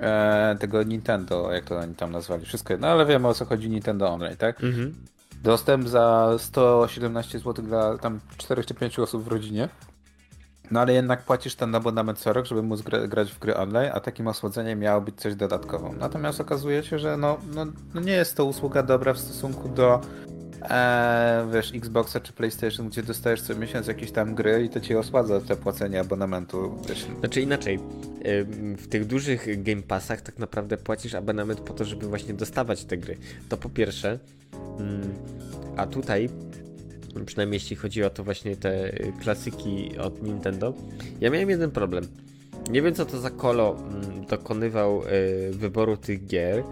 e, tego Nintendo, jak to oni tam nazwali, wszystko jedno, ale wiemy o co chodzi Nintendo Online, tak? Mhm. Dostęp za 117 zł dla tam 4 czy 5 osób w rodzinie. No ale jednak płacisz ten abonament co rok, żeby móc gra, grać w gry online, a takim osłodzeniem miało być coś dodatkową. Natomiast okazuje się, że no, no, no nie jest to usługa dobra w stosunku do e, wiesz, Xboxa czy PlayStation, gdzie dostajesz co miesiąc jakieś tam gry i to ci osładza te płacenie abonamentu. Wiesz. Znaczy inaczej, w tych dużych Game Passach tak naprawdę płacisz abonament po to, żeby właśnie dostawać te gry. To po pierwsze, ym, a tutaj przynajmniej jeśli chodzi o to właśnie te klasyki od Nintendo, ja miałem jeden problem. Nie wiem co to za kolo mm, dokonywał y, wyboru tych gier,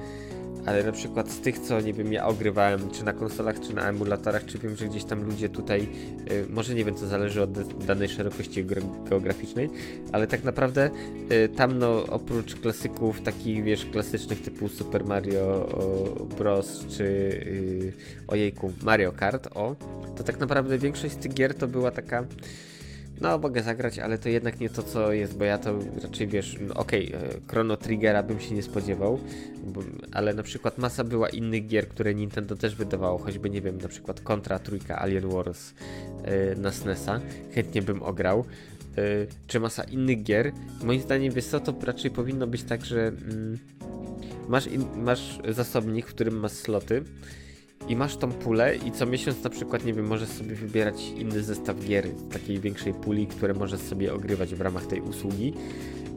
ale na przykład z tych, co nie wiem, ja ogrywałem, czy na konsolach, czy na emulatorach, czy wiem, że gdzieś tam ludzie tutaj, y, może nie wiem, co zależy od danej szerokości geograficznej, ale tak naprawdę y, tam, no, oprócz klasyków takich, wiesz, klasycznych typu Super Mario Bros, czy y, ojejku, Mario Kart, o, to tak naprawdę większość z tych gier to była taka no mogę zagrać, ale to jednak nie to, co jest, bo ja to raczej wiesz, okej, okay, Chrono Triggera bym się nie spodziewał, bo, ale na przykład masa była innych gier, które Nintendo też wydawało, choćby nie wiem, na przykład Contra Trójka Alien Wars yy, na SNESa, chętnie bym ograł, yy, czy masa innych gier. Moim zdaniem, wiesz co, to raczej powinno być tak, że mm, masz, in, masz zasobnik, w którym masz sloty, i masz tą pulę i co miesiąc na przykład, nie wiem, możesz sobie wybierać inny zestaw gier z takiej większej puli, które możesz sobie ogrywać w ramach tej usługi,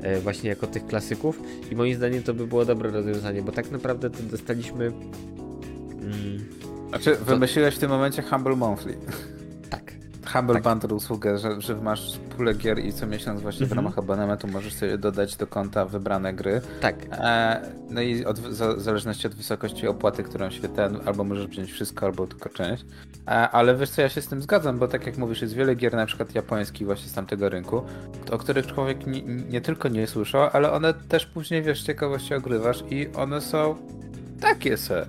e, właśnie jako tych klasyków i moim zdaniem to by było dobre rozwiązanie, bo tak naprawdę to dostaliśmy... Mm, znaczy, wymyśliłeś w tym momencie Humble Monthly. Humble tak. Bundle usługę, że, że masz pulę gier i co miesiąc właśnie w mhm. ramach abonamentu możesz sobie dodać do konta wybrane gry. Tak. E, no i od, w zależności od wysokości opłaty, którą się ten, albo możesz wziąć wszystko, albo tylko część. E, ale wiesz co, ja się z tym zgadzam, bo tak jak mówisz, jest wiele gier, na przykład japońskich właśnie z tamtego rynku, o których człowiek nie, nie tylko nie słyszał, ale one też później, wiesz, ciekawości ogrywasz i one są takie se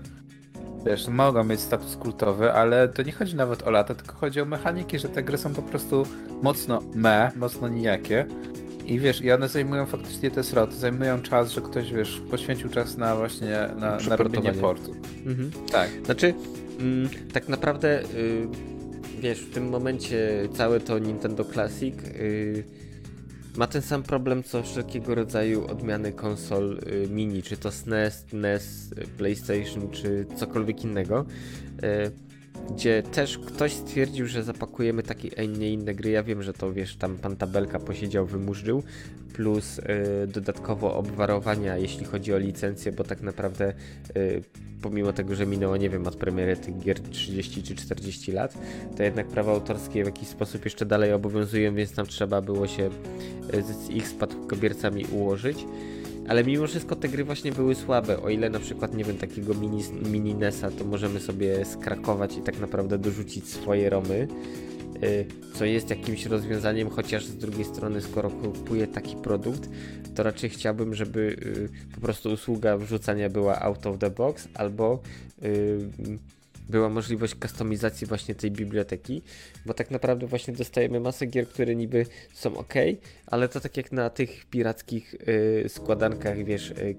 wiesz, mogą mieć status kultowy, ale to nie chodzi nawet o lata, tylko chodzi o mechaniki, że te gry są po prostu mocno me, mocno nijakie. I wiesz, i one zajmują faktycznie te sloty, zajmują czas, że ktoś, wiesz, poświęcił czas na właśnie, na, na robienie portu. Mhm. Tak. Znaczy, mm, tak naprawdę, y, wiesz, w tym momencie całe to Nintendo Classic y, ma ten sam problem co wszelkiego rodzaju odmiany konsol y, mini, czy to SNES, NES, PlayStation, czy cokolwiek innego, y, gdzie też ktoś stwierdził, że zapakujemy takie, a nie inne gry. Ja wiem, że to wiesz, tam pan tabelka posiedział, wymurzył, plus y, dodatkowo obwarowania, jeśli chodzi o licencję, bo tak naprawdę pomimo tego, że minęło, nie wiem, od premiery tych gier 30 czy 40 lat, to jednak prawa autorskie w jakiś sposób jeszcze dalej obowiązują, więc tam trzeba było się e, z ich spadkobiercami ułożyć. Ale mimo wszystko te gry właśnie były słabe. O ile na przykład, nie wiem, takiego mini, mini to możemy sobie skrakować i tak naprawdę dorzucić swoje romy Y, co jest jakimś rozwiązaniem, chociaż z drugiej strony, skoro kupuję taki produkt, to raczej chciałbym, żeby y, po prostu usługa wrzucania była out of the box albo y, była możliwość kustomizacji właśnie tej biblioteki, bo tak naprawdę właśnie dostajemy masę gier, które niby są ok, ale to tak jak na tych pirackich y, składankach, wiesz, y,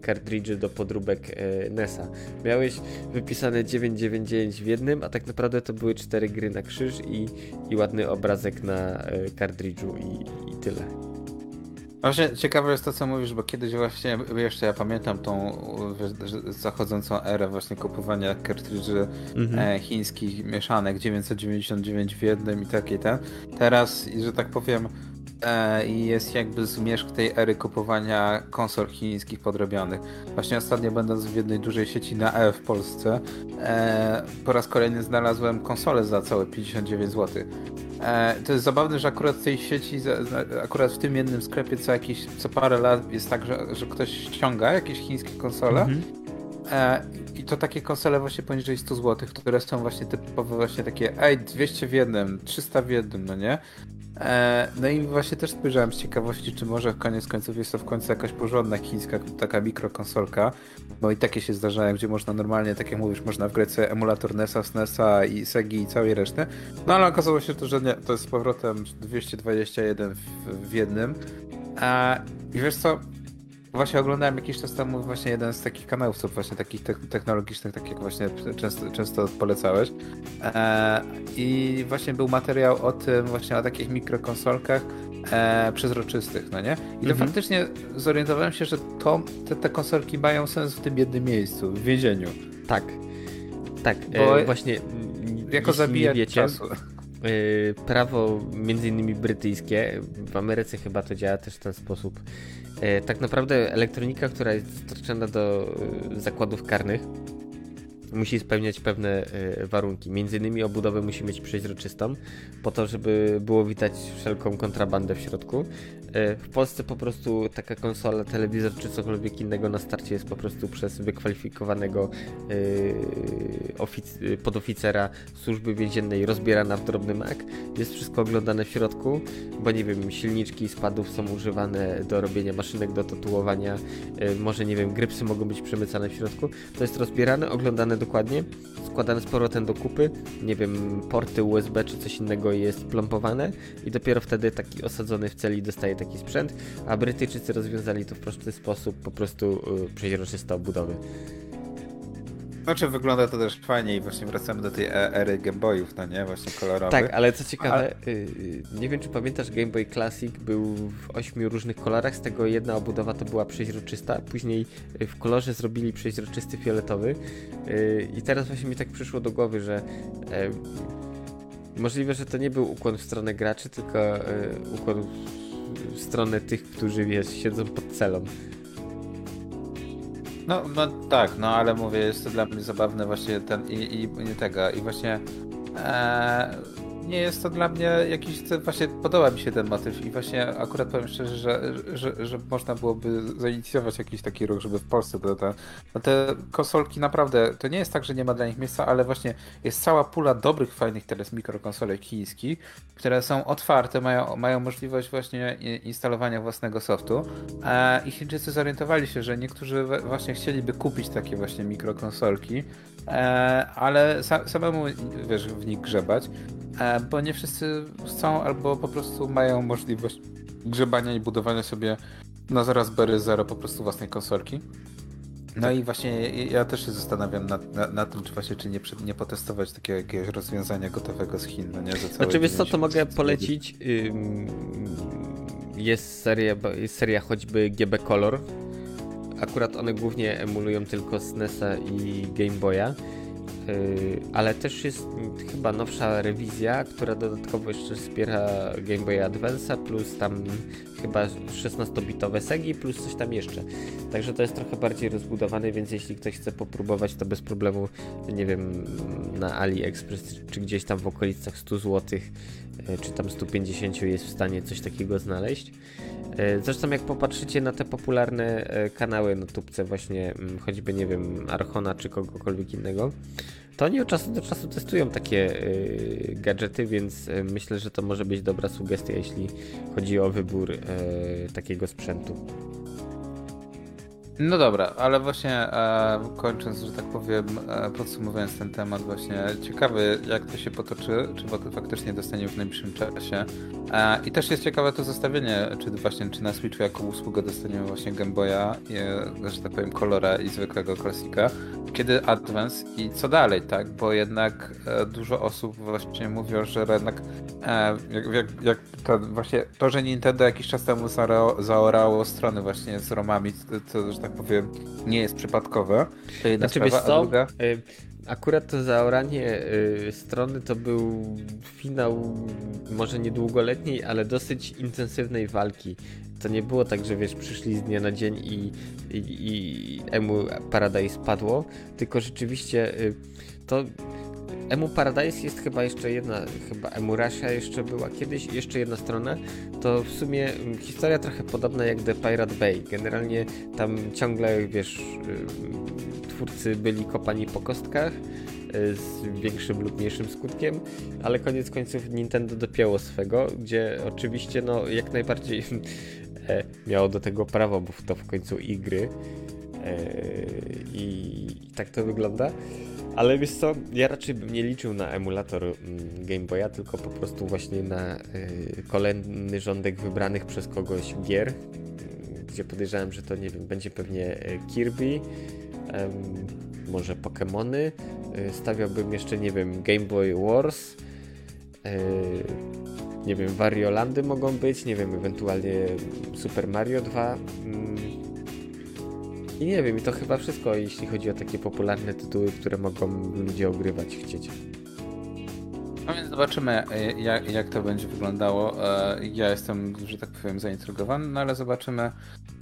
do podróbek y, NESa. Miałeś wypisane 999 w jednym, a tak naprawdę to były cztery gry na krzyż i, i ładny obrazek na y, i, i tyle. Właśnie ciekawe jest to, co mówisz, bo kiedyś właśnie, jeszcze ja pamiętam tą zachodzącą erę właśnie kupowania kartridży mhm. e, chińskich mieszanek 999 w jednym i takie ten. Teraz, że tak powiem, e, jest jakby zmierzch tej ery kupowania konsol chińskich podrobionych. Właśnie ostatnio będąc w jednej dużej sieci na E w Polsce, e, po raz kolejny znalazłem konsolę za całe 59 zł. E, to jest zabawne, że akurat w tej sieci, akurat w tym jednym sklepie co jakiś, co parę lat jest tak, że, że ktoś ściąga jakieś chińskie konsole -hmm. i to takie konsole właśnie poniżej 100 zł, które są właśnie typowe właśnie takie ej, 200 w jednym, 300 w jednym, no nie? E, no i właśnie też spojrzałem z ciekawości, czy może koniec końców jest to w końcu jakaś porządna chińska taka mikrokonsolka, bo i takie się zdarzają, gdzie można normalnie, tak jak mówisz, można wgrać sobie emulator NESa, SNESa i Segi i całej reszty. No ale okazało się to, że nie, to jest z powrotem 221 w, w jednym. E, I wiesz co, Właśnie oglądałem jakiś czas temu właśnie jeden z takich kanałów, co właśnie takich te technologicznych, tak jak właśnie często, często polecałeś. E, I właśnie był materiał o tym, właśnie o takich mikrokonsolkach e, przezroczystych, no nie? I to Mhm. faktycznie zorientowałem się, że to, te, te konsolki mają sens w tym jednym miejscu, w więzieniu. Tak. Tak, Bo e, właśnie. mm, Jako nie wiecie, czasu. prawo między innymi brytyjskie, w Ameryce chyba to działa też w ten sposób. E, tak naprawdę elektronika, która jest dostarczana do e, zakładów karnych, musi spełniać pewne e, warunki. Między innymi obudowę musi mieć przeźroczystą, po to, żeby było widać wszelką kontrabandę w środku. E, W Polsce po prostu taka konsola, telewizor czy cokolwiek innego na starcie jest po prostu przez wykwalifikowanego e, ofic- podoficera służby więziennej rozbierana w drobny mak. Jest wszystko oglądane w środku, bo nie wiem, silniczki spadów są używane do robienia maszynek do tatuowania, może nie wiem, grypsy mogą być przemycane w środku. To jest rozbierane, oglądane dokładnie, składane z powrotem do kupy, nie wiem, porty USB czy coś innego jest plombowane i dopiero wtedy taki osadzony w celi dostaje taki sprzęt, a Brytyjczycy rozwiązali to w prosty sposób, po prostu y, przeźroczyste obudowy. Znaczy wygląda to też fajnie i właśnie wracamy do tej e- ery Game Boyów, no nie? Właśnie kolorowych. Tak, ale co ciekawe, y, y, nie wiem czy pamiętasz, Game Boy Classic był w ośmiu różnych kolorach, z tego jedna obudowa to była przeźroczysta, później y, w kolorze zrobili przeźroczysty fioletowy i teraz właśnie mi tak przyszło do głowy, że możliwe, że to nie był ukłon w stronę graczy, tylko ukłon w- w stronę tych, którzy wiesz, siedzą pod celą. No, no tak, no ale mówię, jest to dla mnie zabawne właśnie ten i, i, i tego i właśnie e, nie jest to dla mnie jakiś, właśnie podoba mi się ten motyw i właśnie akurat powiem szczerze, że, że, że można byłoby zainicjować jakiś taki ruch, żeby w Polsce to, to, no te konsolki naprawdę, to nie jest tak, że nie ma dla nich miejsca, ale właśnie jest cała pula dobrych, fajnych teraz mikrokonsolek chińskich, które są otwarte, mają, mają możliwość właśnie instalowania własnego softu. E, i Chińczycy zorientowali się, że niektórzy właśnie chcieliby kupić takie właśnie mikrokonsolki, ale sa, samemu wiesz, w nich grzebać, e, bo nie wszyscy chcą albo po prostu mają możliwość grzebania i budowania sobie na zaraz Berry Zero po prostu własnej konsolki. No i właśnie ja też się zastanawiam nad, nad, nad tym, czy właśnie czy nie, nie potestować takiego jakiegoś rozwiązania gotowego z Chin, no nie? Za Znaczy wiesz co, to 90 mogę polecić. Jest seria, jest seria choćby GB Color. Akurat one głównie emulują tylko SNESa i Game Boya. Yy, ale też jest chyba nowsza rewizja, która dodatkowo jeszcze wspiera Game Boy Advance'a, plus tam chyba 16-bitowe SEGI, plus coś tam jeszcze. Także to jest trochę bardziej rozbudowane, więc jeśli ktoś chce popróbować, to bez problemu, nie wiem, na AliExpress czy gdzieś tam w okolicach 100 zł, e, czy tam 150 jest w stanie coś takiego znaleźć. E, Zresztą jak popatrzycie na te popularne kanały na tubce właśnie, mm, choćby nie wiem, Archona czy kogokolwiek innego, to oni od czasu do czasu testują takie e, gadżety, więc e, myślę, że to może być dobra sugestia, jeśli chodzi o wybór e, takiego sprzętu. No dobra, ale właśnie e, kończąc, że tak powiem, e, podsumowując ten temat, właśnie ciekawy jak to się potoczy, czy fak- faktycznie dostaniemy w najbliższym czasie. E, I też jest ciekawe to zestawienie, czy właśnie czy na Switchu jako usługę dostaniemy właśnie Game Boya, e, że tak powiem, kolora i zwykłego klasika, kiedy Advance i co dalej, tak? Bo jednak e, dużo osób właśnie mówią, że jednak e, jak, jak, jak to właśnie to, że Nintendo jakiś czas temu zaorało strony właśnie z romami, to, to że tak powiem nie jest przypadkowe. To jedna Znaczy sprawa, co, druga... Y, akurat to zaoranie y, strony to był finał może nie długoletniej, ale dosyć intensywnej walki. To nie było tak, że wiesz, przyszli z dnia na dzień i, i, i Emu Paradise padło, tylko rzeczywiście y, to Emu Paradise jest chyba jeszcze jedna, chyba Emu Russia jeszcze była kiedyś, jeszcze jedna strona. To w sumie mm, historia trochę podobna jak The Pirate Bay. Generalnie tam ciągle, wiesz, y, twórcy byli kopani po kostkach y, z większym lub mniejszym skutkiem, ale koniec końców Nintendo dopięło swego, gdzie oczywiście no jak najbardziej e, miało do tego prawo, bo to w końcu i gry. E, I tak to wygląda. Ale wiesz co, ja raczej bym nie liczył na emulator mm, Game Boya, tylko po prostu właśnie na y, kolejny rządek wybranych przez kogoś gier, y, gdzie podejrzewam, że to nie wiem, będzie pewnie e, Kirby, może Pokémony. Stawiałbym jeszcze, nie wiem, Game Boy Wars. Nie wiem, Wariolandy mogą być, nie wiem, ewentualnie Super Mario 2. I nie wiem, i to chyba wszystko, jeśli chodzi o takie popularne tytuły, które mogą ludzie ogrywać, chcieć. No więc zobaczymy, e, jak, jak to będzie wyglądało. E, Ja jestem, że tak powiem, zaintrygowany, no ale zobaczymy,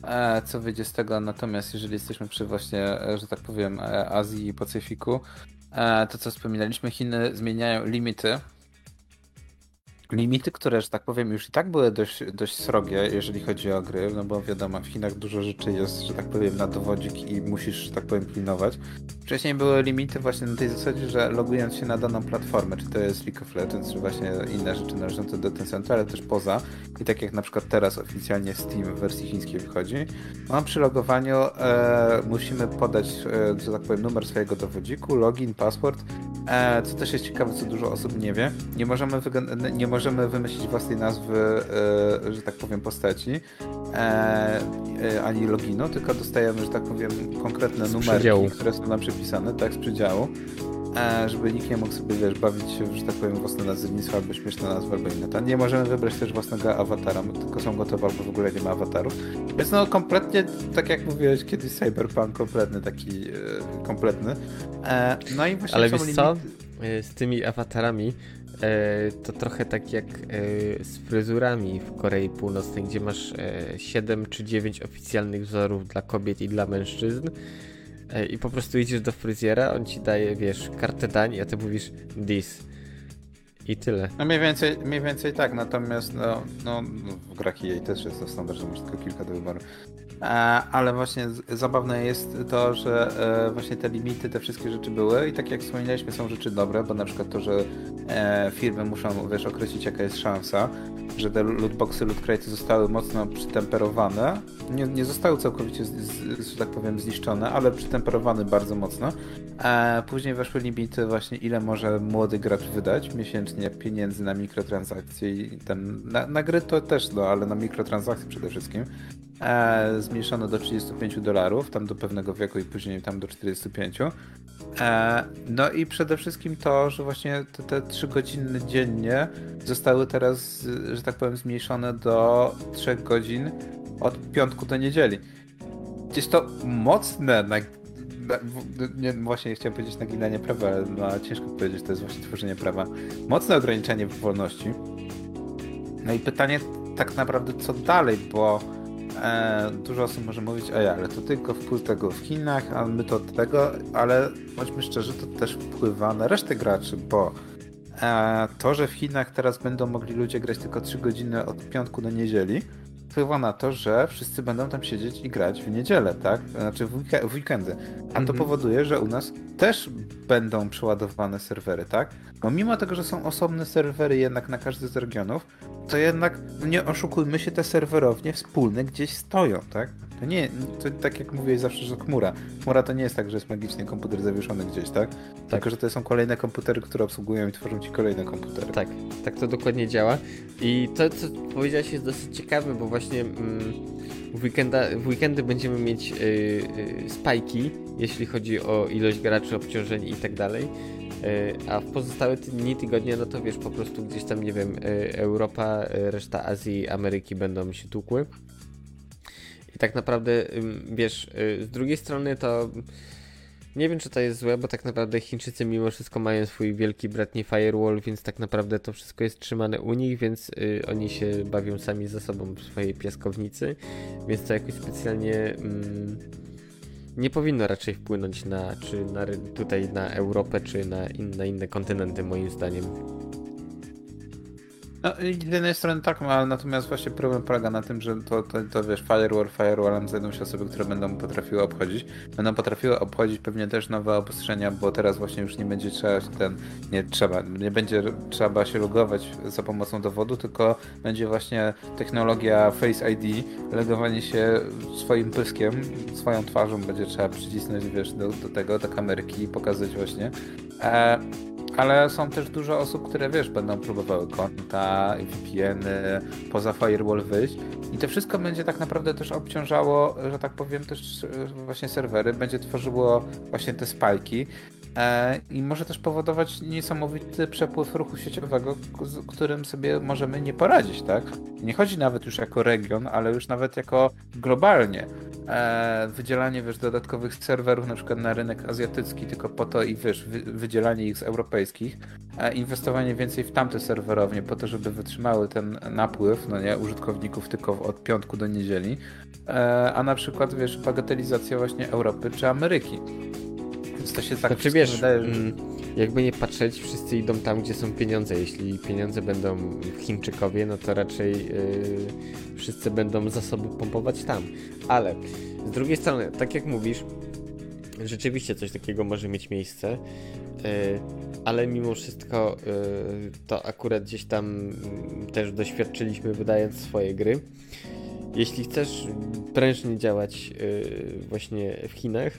e, co wyjdzie z tego. Natomiast jeżeli jesteśmy przy właśnie, e, że tak powiem, Azji i Pacyfiku, to co wspominaliśmy, Chiny zmieniają limity. Limity, które, że tak powiem, już i tak były dość, dość srogie, jeżeli chodzi o gry, no bo wiadomo, w Chinach dużo rzeczy jest, że tak powiem, na dowodzik i musisz, że tak powiem, pilnować. Wcześniej były limity właśnie na tej zasadzie, że logując się na daną platformę, czy to jest League of Legends, czy właśnie inne rzeczy należące do Tencentu, ale też poza, i tak jak na przykład teraz oficjalnie Steam w wersji chińskiej wychodzi, no przy logowaniu e, musimy podać, e, że tak powiem, numer swojego dowodziku, login, password, e, co też jest ciekawe, co dużo osób nie wie. Nie możemy, nie możemy wymyślić własnej nazwy, e, że tak powiem, postaci, e, e, ani loginu, tylko dostajemy, że tak powiem, konkretne przedziału. które są nam przypisane, tak, z przedziału. E, żeby nikt nie mógł sobie, wiesz, bawić się, że tak powiem, własne nazewnictwo, albo śmieszne nazwy, albo inne. Nie możemy wybrać też własnego awatara, tylko są gotowe, albo w ogóle nie ma awatarów. Więc no, kompletnie, tak jak mówiłeś kiedyś, Cyberpunk, kompletny taki, kompletny. No i właśnie Ale wiesz co? limity- E, Z tymi awatarami to trochę tak jak e, z fryzurami w Korei Północnej, gdzie masz e, 7 czy 9 oficjalnych wzorów dla kobiet i dla mężczyzn. E, I po prostu idziesz do fryzjera, on ci daje, wiesz, kartę dań, a ty mówisz this. I tyle. No mniej więcej, mniej więcej tak, natomiast no, no, w grach EA też jest to standard, że masz tylko kilka do wyboru. E, ale właśnie zabawne jest to, że e, właśnie te limity, te wszystkie rzeczy były i tak jak wspominaliśmy są rzeczy dobre, bo na przykład to, że e, firmy muszą wiesz, określić jaka jest szansa, że te lootboxy, loot zostały mocno przytemperowane, nie, nie zostały całkowicie, z, z, że tak powiem, zniszczone, ale przytemperowane bardzo mocno. Później weszły limity właśnie ile może młody gracz wydać miesięcznie pieniędzy na mikrotransakcje i ten, na, na gry to też, no, ale na mikrotransakcje przede wszystkim. E, zmniejszono do 35 dolarów, tam do pewnego wieku i później tam do 45. E, no i przede wszystkim to, że właśnie te, te 3 godziny dziennie zostały teraz, że tak powiem, zmniejszone do 3 godzin od piątku do niedzieli. Jest to mocne na, na, nie, właśnie chciałem powiedzieć naginanie prawa, ale no, ciężko powiedzieć, to jest właśnie tworzenie prawa. Mocne ograniczenie wolności. No i pytanie tak naprawdę co dalej, bo e, dużo osób może mówić, ej, ale to tylko wpływ tego w Chinach, a my to od tego, ale bądźmy szczerzy, to też wpływa na resztę graczy, bo e, to, że w Chinach teraz będą mogli ludzie grać tylko 3 godziny od piątku do niedzieli, wpływa na to, że wszyscy będą tam siedzieć i grać w niedzielę, tak? Znaczy w, weeke- w weekendy. A to Mhm. powoduje, że u nas też będą przeładowane serwery, tak? No mimo tego, że są osobne serwery jednak na każdy z regionów, to jednak, no nie oszukujmy się, te serwerownie wspólne gdzieś stoją, tak? To nie, to tak jak mówiłeś zawsze, że chmura. Chmura to nie jest tak, że jest magiczny komputer zawieszony gdzieś, tak? Tylko, że to są kolejne komputery, które obsługują i tworzą ci kolejne komputery. Tak, tak to dokładnie działa. I to, co powiedziałeś, jest dosyć ciekawe, bo właśnie mm, w, weekenda, w weekendy będziemy mieć y, y, spajki, jeśli chodzi o ilość graczy, obciążeń i tak dalej. Y, a w pozostałe dni tygodnia, no to wiesz, po prostu gdzieś tam, nie wiem, y, Europa, reszta Azji, Ameryki będą się tłukły. I tak naprawdę, wiesz, z drugiej strony to nie wiem, czy to jest złe, bo tak naprawdę Chińczycy mimo wszystko mają swój wielki bratni firewall, więc tak naprawdę to wszystko jest trzymane u nich, więc y, oni się bawią sami ze sobą w swojej piaskownicy, więc to jakoś specjalnie mm, nie powinno raczej wpłynąć na, czy na, tutaj na Europę, czy na, na inne kontynenty moim zdaniem. No z jednej strony tak, no, ale natomiast właśnie problem polega na tym, że to, to, to wiesz, firewall, firewallem znajdą się osoby, które będą potrafiły obchodzić. Będą potrafiły obchodzić pewnie też nowe obostrzenia, bo teraz właśnie już nie będzie trzeba się ten, nie trzeba, nie będzie trzeba się logować za pomocą dowodu, tylko będzie właśnie technologia Face ID, logowanie się swoim pyskiem, swoją twarzą będzie trzeba przycisnąć, wiesz, do, do tego, do kamerki i pokazać właśnie. E, ale są też dużo osób, które wiesz, będą próbowały konta, VPN-y, poza firewall wyjść. I to wszystko będzie tak naprawdę też obciążało, że tak powiem, też e, właśnie serwery, będzie tworzyło właśnie te spajki i może też powodować niesamowity przepływ ruchu sieciowego, z którym sobie możemy nie poradzić, tak? Nie chodzi nawet już jako region, ale już nawet jako globalnie. E, wydzielanie, wiesz, dodatkowych serwerów na przykład na rynek azjatycki tylko po to i wiesz, wydzielanie ich z europejskich, inwestowanie więcej w tamte serwerownie po to, żeby wytrzymały ten napływ, no nie, użytkowników tylko od piątku do niedzieli, e, a na przykład, wiesz, bagatelizacja właśnie Europy czy Ameryki. To się tak znaczy, wiesz. Mm, jakby nie patrzeć, wszyscy idą tam, gdzie są pieniądze. Jeśli pieniądze będą Chińczykowie, no to raczej yy, wszyscy będą zasoby pompować tam. Ale z drugiej strony, tak jak mówisz, rzeczywiście coś takiego może mieć miejsce, yy, ale mimo wszystko yy, to akurat gdzieś tam mm, też doświadczyliśmy wydając swoje gry. Jeśli chcesz prężnie działać yy, właśnie w Chinach,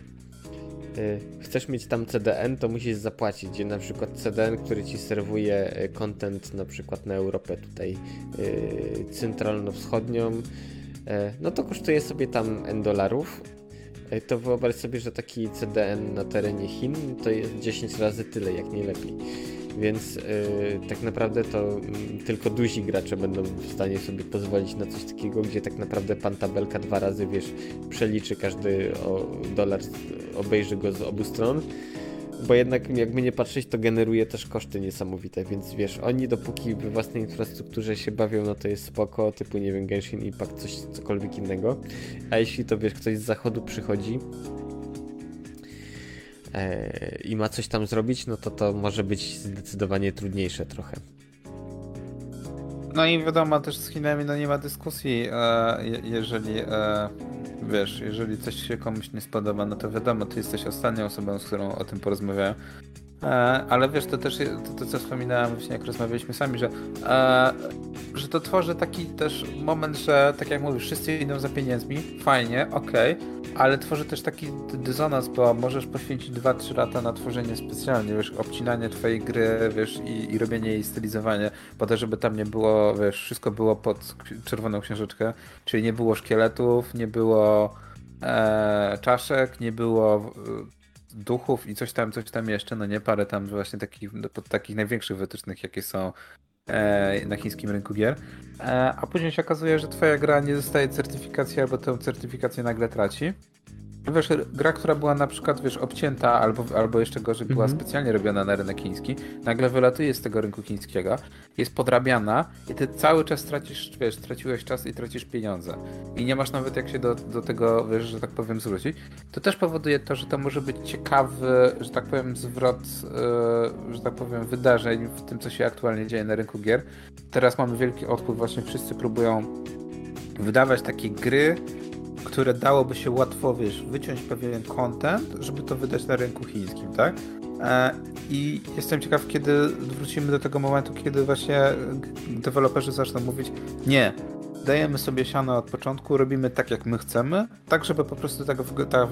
chcesz mieć tam CDN, to musisz zapłacić, gdzie na przykład CDN, który ci serwuje y, content na przykład na Europę tutaj yy, centralno-wschodnią, y, no to kosztuje sobie tam N dolarów, y, to wyobraź sobie, że taki CDN na terenie Chin to jest 10 razy tyle, jak nie lepiej więc yy, tak naprawdę to yy, tylko duzi gracze będą w stanie sobie pozwolić na coś takiego, gdzie tak naprawdę pan tabelka dwa razy, wiesz, przeliczy każdy o dolar, obejrzy go z obu stron, bo jednak jakby nie patrzeć, to generuje też koszty niesamowite, więc wiesz, oni dopóki we własnej infrastrukturze się bawią, no to jest spoko, typu nie wiem, Genshin Impact, coś, cokolwiek innego, a jeśli to wiesz, ktoś z zachodu przychodzi, E, i ma coś tam zrobić, no to to może być zdecydowanie trudniejsze trochę. No i wiadomo, też z Chinami no nie ma dyskusji, e, jeżeli e, wiesz, jeżeli coś się komuś nie spodoba, no to wiadomo, ty jesteś ostatnią osobą, z którą o tym porozmawiałem. Ale wiesz, to też to, to co wspominałem właśnie jak rozmawialiśmy sami, że, że to tworzy taki też moment, że tak jak mówisz, wszyscy idą za pieniędzmi, fajnie, okej, okay, ale tworzy też taki dysonans, bo możesz poświęcić 2-3 lata na tworzenie specjalnie, wiesz, obcinanie twojej gry, wiesz, i, i robienie jej stylizowanie, po to, żeby tam nie było, wiesz, wszystko było pod czerwoną książeczkę, czyli nie było szkieletów, nie było e, czaszek, nie było e, duchów i coś tam, coś tam jeszcze, no nie, parę tam właśnie takich, takich największych wytycznych, jakie są E, na chińskim rynku gier, e, a później się okazuje, że twoja gra nie dostaje certyfikacji albo tę certyfikację nagle traci. Wiesz, gra, która była na przykład, wiesz, obcięta albo, albo jeszcze gorzej, była mm -hmm. specjalnie robiona na rynek chiński, nagle wylatuje z tego rynku chińskiego, jest podrabiana i ty cały czas tracisz, wiesz, traciłeś czas i tracisz pieniądze. I nie masz nawet jak się do, do tego, wiesz, że tak powiem, zwrócić. To też powoduje to, że to może być ciekawy, że tak powiem, zwrot, yy, że tak powiem, wydarzeń w tym, co się aktualnie dzieje na rynku gier. Teraz mamy wielki odpływ, właśnie wszyscy próbują wydawać takie gry, które dałoby się łatwo, wiesz, wyciąć pewien content, żeby to wydać na rynku chińskim, tak? E, I jestem ciekaw, kiedy wrócimy do tego momentu, kiedy właśnie deweloperzy zaczną mówić, nie, dajemy sobie siano od początku, robimy tak jak my chcemy, tak żeby po prostu ta, ta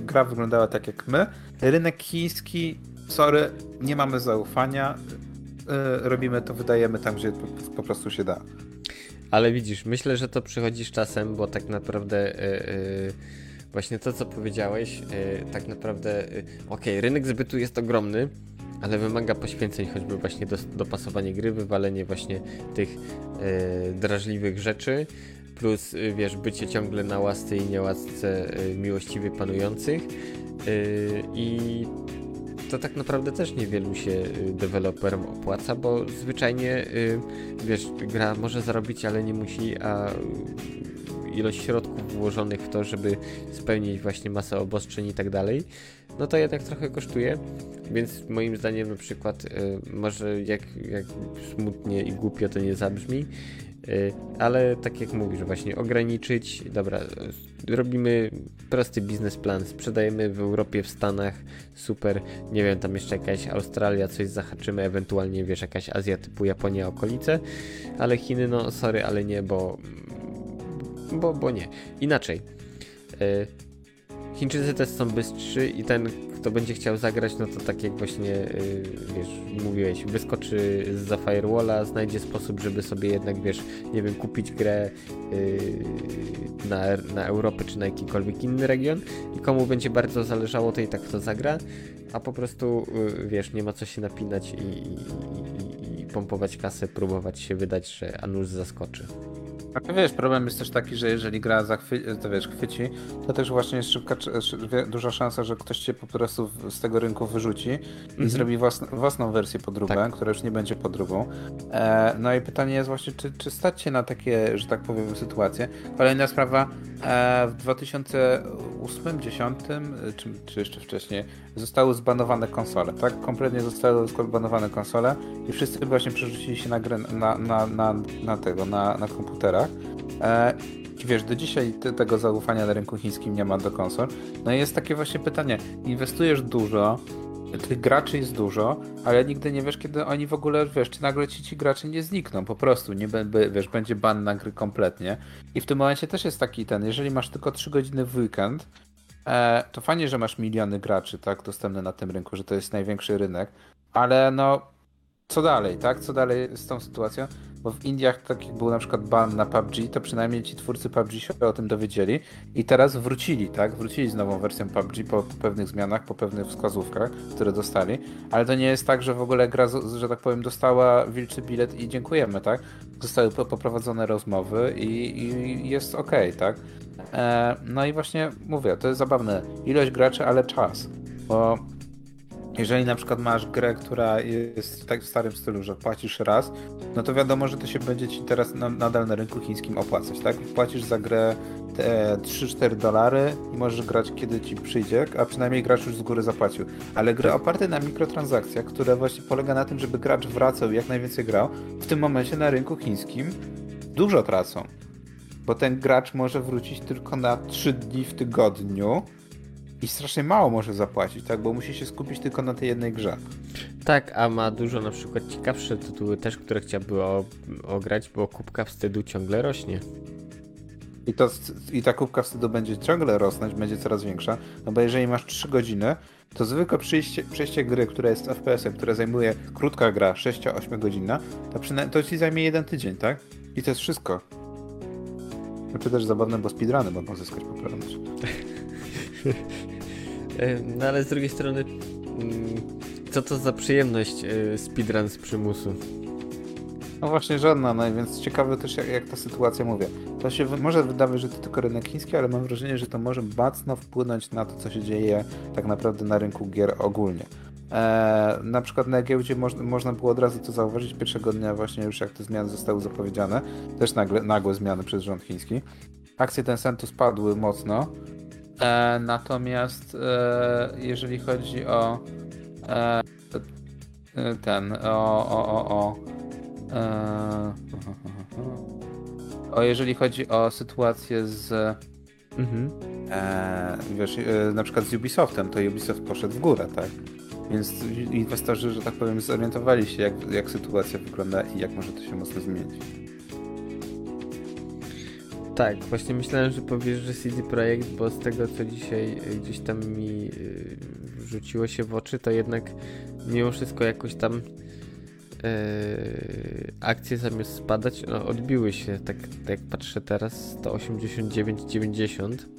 gra wyglądała tak jak my. Rynek chiński, sorry, nie mamy zaufania, e, robimy to, wydajemy tam, gdzie po prostu się da. Ale widzisz, myślę, że to przychodzi z czasem, bo tak naprawdę yy, właśnie to, co powiedziałeś, yy, tak naprawdę, yy, okej, okay, rynek zbytu jest ogromny, ale wymaga poświęceń, choćby właśnie do, dopasowanie gry, wywalenie właśnie tych drażliwych rzeczy, plus wiesz, bycie ciągle na łasce i niełasce miłościwie panujących i to tak naprawdę też niewielu się y, deweloperom opłaca, bo zwyczajnie, y, wiesz, gra może zarobić, ale nie musi, a ilość środków włożonych w to, żeby spełnić właśnie masę obostrzeń i tak dalej, no to jednak trochę kosztuje, więc moim zdaniem na przykład y, może jak, jak smutnie i głupio to nie zabrzmi, Y, ale tak jak mówisz, właśnie ograniczyć, dobra, robimy prosty biznesplan, sprzedajemy w Europie, w Stanach, super, nie wiem, tam jeszcze jakaś Australia, coś zahaczymy, ewentualnie wiesz, jakaś Azja typu Japonia, okolice, ale Chiny, no sorry, ale nie, bo bo, bo nie. Inaczej. Y, Chińczycy też są bystrzy i ten, kto będzie chciał zagrać, no to tak jak właśnie, y, wiesz, mówiłeś, wyskoczy za firewalla, znajdzie sposób, żeby sobie jednak, wiesz, nie wiem, kupić grę y, na, na Europę czy na jakikolwiek inny region i komu będzie bardzo zależało, to i tak to zagra, a po prostu, y, wiesz, nie ma co się napinać i, i, i, i pompować kasę, próbować się wydać, że Anus zaskoczy. A wiesz, problem jest też taki, że jeżeli gra zachwy- to wiesz, chwyci, to też właśnie jest szybka, duża szansa, że ktoś cię po prostu z tego rynku wyrzuci i Mhm. zrobi własn- własną wersję podróbę, Tak. która już nie będzie podróbą. E, no i pytanie jest właśnie, czy, czy stać się na takie, że tak powiem, sytuacje. Kolejna sprawa, e, w 2008-2010, czy, czy jeszcze wcześniej, zostały zbanowane konsole, tak? Kompletnie zostały zbanowane konsole i wszyscy właśnie przerzucili się na grę na, na, na, na tego, na, na E, wiesz, do dzisiaj te, tego zaufania na rynku chińskim nie ma do konsol. No i jest takie właśnie pytanie, inwestujesz dużo, tych graczy jest dużo, ale nigdy nie wiesz, kiedy oni w ogóle, wiesz, czy nagle ci, ci gracze nie znikną, po prostu, nie będzie, wiesz, będzie ban na gry kompletnie. I w tym momencie też jest taki ten, jeżeli masz tylko 3 godziny w weekend, e, to fajnie, że masz miliony graczy, tak, dostępne na tym rynku, że to jest największy rynek, ale no, co dalej, tak, co dalej z tą sytuacją? Bo w Indiach, tak jak był na przykład ban na PUBG, to przynajmniej ci twórcy PUBG się o tym dowiedzieli i teraz wrócili, tak? Wrócili z nową wersją PUBG po, pewnych zmianach, po pewnych wskazówkach, które dostali, ale to nie jest tak, że w ogóle gra, że tak powiem, dostała wilczy bilet i dziękujemy, tak? Zostały po- poprowadzone rozmowy i, i jest okej, tak? E, no i właśnie mówię, to jest zabawne. Ilość graczy, ale czas. Bo jeżeli na przykład masz grę, która jest tak w starym stylu, że płacisz raz, no to wiadomo, że to się będzie ci teraz na, nadal na rynku chińskim opłacać, tak? Płacisz za grę te 3-4 dolary i możesz grać kiedy ci przyjdzie, a przynajmniej gracz już z góry zapłacił. Ale gry oparte na mikrotransakcjach, które właśnie polega na tym, żeby gracz wracał i jak najwięcej grał, w tym momencie na rynku chińskim dużo tracą. Bo ten gracz może wrócić tylko na 3 dni w tygodniu i strasznie mało może zapłacić, tak? Bo musi się skupić tylko na tej jednej grze. Tak, a ma dużo na przykład ciekawsze tytuły też, które chciałby o, ograć, bo kubka wstydu ciągle rośnie. I, to, I ta kubka wstydu będzie ciągle rosnąć, będzie coraz większa, no bo jeżeli masz 3 godziny, to zwykłe przejście, przejście gry, która jest FPS-em, która zajmuje krótka gra, 6-8 godzina, to, przyna- to ci zajmie jeden tydzień, tak? I to jest wszystko. Znaczy też zabawne, bo speedruny mogą zyskać popularność. E, No ale z drugiej strony, mm, co to za przyjemność e, speedrun z przymusu? No właśnie żadna, no więc ciekawe też jak, jak ta sytuacja mówię. To się może wydawać, że to tylko rynek chiński, ale mam wrażenie, że to może mocno wpłynąć na to, co się dzieje tak naprawdę na rynku gier ogólnie. Eee, na przykład na giełdzie moż, można było od razu to zauważyć pierwszego dnia właśnie już jak te zmiany zostały zapowiedziane. Też nagle, nagłe zmiany przez rząd chiński. Akcje Tencentu spadły mocno. Eee, natomiast eee, jeżeli chodzi o eee, ten, o, o, o, o Eee, O, jeżeli chodzi o sytuację z, Mhm. e, wiesz, e, na przykład z Ubisoftem, to Ubisoft poszedł w górę, tak? Więc inwestorzy, że tak powiem, zorientowali się, jak, jak sytuacja wygląda i jak może to się mocno zmienić. Tak, właśnie myślałem, że powiesz, że CD Projekt, bo z tego co dzisiaj y, gdzieś tam mi y, rzuciło się w oczy, to jednak mimo wszystko jakoś tam y, akcje zamiast spadać, no, odbiły się, tak, tak jak patrzę teraz, 189,90.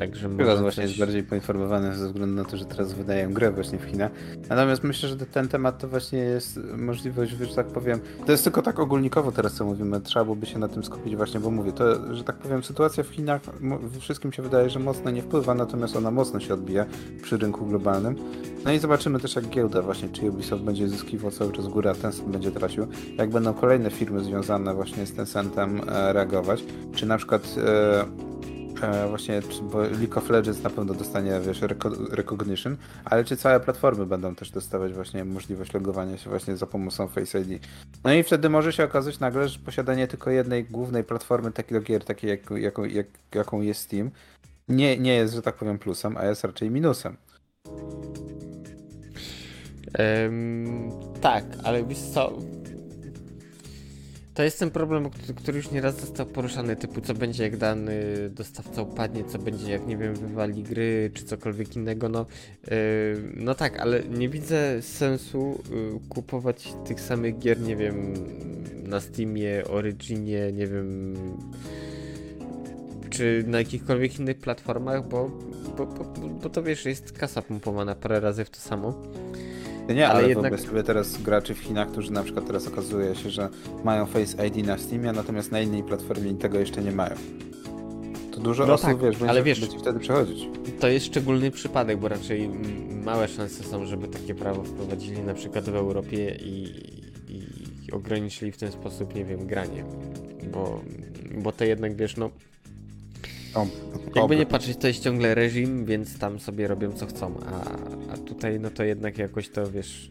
Także Teraz może właśnie coś... jest bardziej poinformowany ze względu na to, że teraz wydaję grę właśnie w Chinach. Natomiast myślę, że ten temat to właśnie jest możliwość, że tak powiem, to jest tylko tak ogólnikowo teraz co mówimy, trzeba byłoby się na tym skupić właśnie, bo mówię, to, że tak powiem, sytuacja w Chinach wszystkim się wydaje, że mocno nie wpływa, natomiast ona mocno się odbija przy rynku globalnym. No i zobaczymy też jak giełda właśnie, czy Ubisoft będzie zyskiwał cały czas górę, a Tencent będzie tracił, jak będą kolejne firmy związane właśnie z Tencentem e, reagować, czy na przykład e, E, właśnie, bo League of Legends na pewno dostanie, wiesz, reco- recognition, ale czy całe platformy będą też dostawać właśnie możliwość logowania się właśnie za pomocą Face ID. No i wtedy może się okazać nagle, że posiadanie tylko jednej głównej platformy takiego gier, takiej jak, jaką, jak, jaką jest Steam, nie, nie jest, że tak powiem, plusem, a jest raczej minusem. Em, tak, ale wiesz co? To jest ten problem, który- już nieraz został poruszany, typu co będzie jak dany dostawca upadnie, co będzie jak, nie wiem, wywali gry, czy cokolwiek innego, no, yy, no tak, ale nie widzę sensu yy, kupować tych samych gier, nie wiem, na Steamie, Originie, nie wiem, czy na jakichkolwiek innych platformach, bo, bo, bo, bo to wiesz, jest kasa pompowana parę razy w to samo. Nie, ale, Ale jednak- sobie teraz graczy w Chinach, którzy na przykład teraz okazuje się, że mają Face ID na Steamie, natomiast na innej platformie tego jeszcze nie mają. To dużo No osób, tak, wiesz, będzie, ale wiesz- będzie wtedy przechodzić. To jest szczególny przypadek, bo raczej małe szanse są, żeby takie prawo wprowadzili na przykład w Europie i, i ograniczyli w ten sposób, nie wiem, granie. Bo, bo to jednak, wiesz, no, O, jakby nie patrzeć, to jest ciągle reżim, więc tam sobie robią co chcą, a, a tutaj, no to jednak jakoś to, wiesz,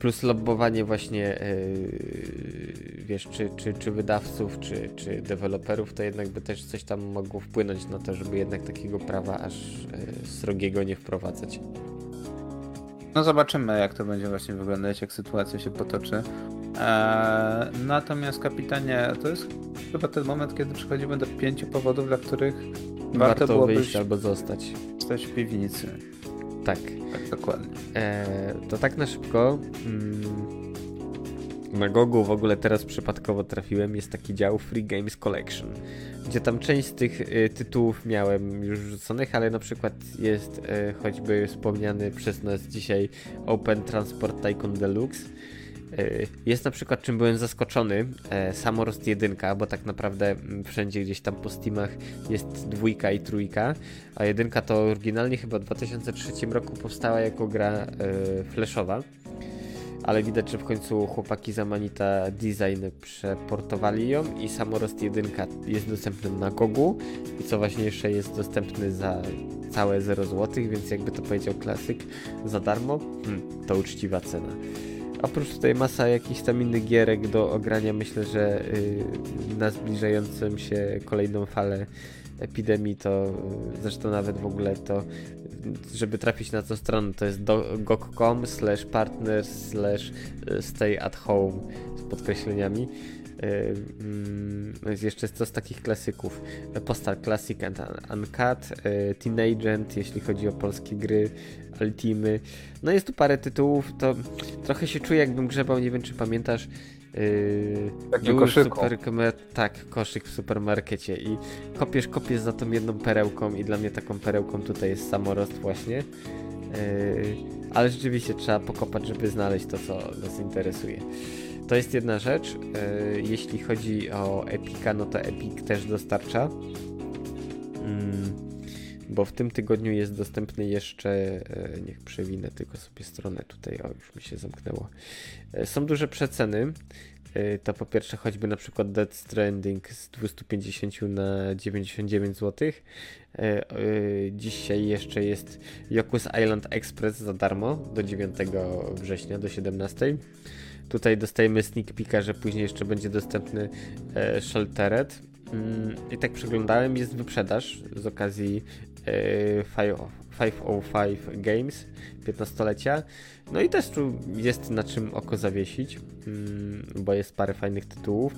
plus lobbowanie właśnie, yy, wiesz, czy, czy, czy wydawców, czy, czy deweloperów, to jednak by też coś tam mogło wpłynąć na to, żeby jednak takiego prawa aż yy, srogiego nie wprowadzać. No zobaczymy, jak to będzie właśnie wyglądać, jak sytuacja się potoczy. Eee, natomiast kapitanie, to jest chyba ten moment, kiedy przechodzimy do pięciu powodów, dla których warto, Warto, byłoby wyjść albo zostać. stać w piwnicy. Tak. Tak, dokładnie. E, to tak na szybko. Mm, na Gogu w ogóle teraz przypadkowo trafiłem. Jest taki dział Free Games Collection, gdzie tam część z tych y, tytułów miałem już rzuconych, ale na przykład jest y, choćby wspomniany przez nas dzisiaj Open Transport Tycoon Deluxe. Y, Jest na przykład, czym byłem zaskoczony, e, Samorost 1, bo tak naprawdę mm, wszędzie gdzieś tam po Steamach jest dwójka i trójka, a jedynka to oryginalnie chyba w 2003 roku powstała jako gra e, flashowa, ale widać, że w końcu chłopaki z Amanita Design przeportowali ją i Samorost 1 jest dostępny na Gogu i co ważniejsze jest dostępny za całe 0 zł, więc jakby to powiedział klasyk, za darmo, hmm, to uczciwa cena. Oprócz tutaj masa jakichś tam innych gierek do ogrania, myślę, że y, na zbliżającą się kolejną falę epidemii, to y, zresztą nawet w ogóle to, żeby trafić na tą stronę, to jest gog.com slash partners slash y, stay at home z podkreśleniami. Y, mm, Jest jeszcze co z takich klasyków. Postal Classic and Uncut, y, Teenagent, jeśli chodzi o polskie gry, Ultimy. No jest tu parę tytułów, to trochę się czuję jakbym grzebał, nie wiem czy pamiętasz. Yy, Takim koszyku. tak, koszyk w supermarkecie i kopiesz, kopiesz za tą jedną perełką i dla mnie taką perełką tutaj jest samorost właśnie. Yy, ale rzeczywiście trzeba pokopać, żeby znaleźć to, co nas interesuje. To jest jedna rzecz. Yy, jeśli chodzi o Epika, no to Epic też dostarcza. Mm, bo w tym tygodniu jest dostępny jeszcze, e, niech przewinę tylko sobie stronę tutaj, o już mi się zamknęło. E, Są duże przeceny. E, To po pierwsze choćby na przykład Dead Stranding z 250 na 99 zł. Dzisiaj jeszcze jest Yoku's Island Express za darmo do 9 września do 17. Tutaj dostajemy sneak peeka, że później jeszcze będzie dostępny Sheltered. Mm, I tak przeglądałem, jest wyprzedaż z okazji 505 Games 15-lecia. No i też tu jest na czym oko zawiesić, mm, bo jest parę fajnych tytułów.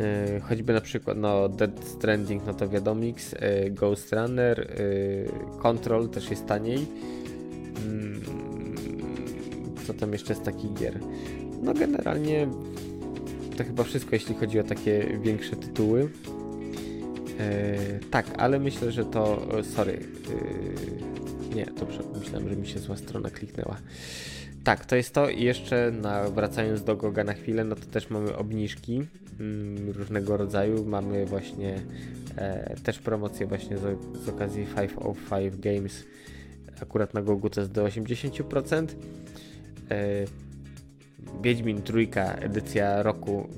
E, choćby na przykład no, Dead Stranding, no to wiadomix, e, Ghost Runner, e, Control też jest taniej. Mm, Co tam jeszcze z takich gier? No generalnie to chyba wszystko, jeśli chodzi o takie większe tytuły. E, tak, ale myślę, że to. e, Sorry. e, nie, dobrze, myślałem, że mi się zła strona kliknęła. Tak, to jest to i jeszcze na, wracając do Goga na chwilę, no to też mamy obniżki mm, różnego rodzaju. Mamy właśnie e, też promocję właśnie z, z okazji 505 Games. Akurat na Gogu to jest do 80%. E, Wiedźmin trójka edycja roku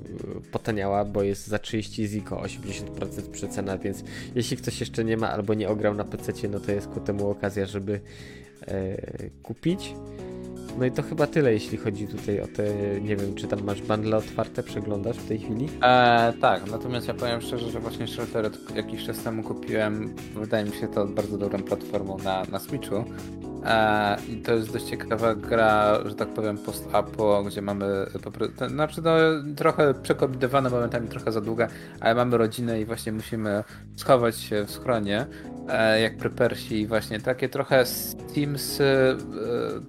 y, potaniała, bo jest za 30 ziko, 80% przecena, więc jeśli ktoś jeszcze nie ma albo nie ograł na PC, no to jest ku temu okazja, żeby e, kupić. No i to chyba tyle, jeśli chodzi tutaj o te, nie wiem, czy tam masz bundle otwarte, przeglądasz w tej chwili? E, tak, natomiast ja powiem szczerze, że właśnie Sheltered jakiś czas temu kupiłem, wydaje mi się to bardzo dobrą platformą na, na Switchu. E, I to jest dość ciekawa gra, że tak powiem, post-apo, gdzie mamy, po znaczy no, trochę przekombinowane momentami, trochę za długa, ale mamy rodzinę i właśnie musimy schować się w schronie, e, jak prepersi i właśnie takie trochę Teams, e,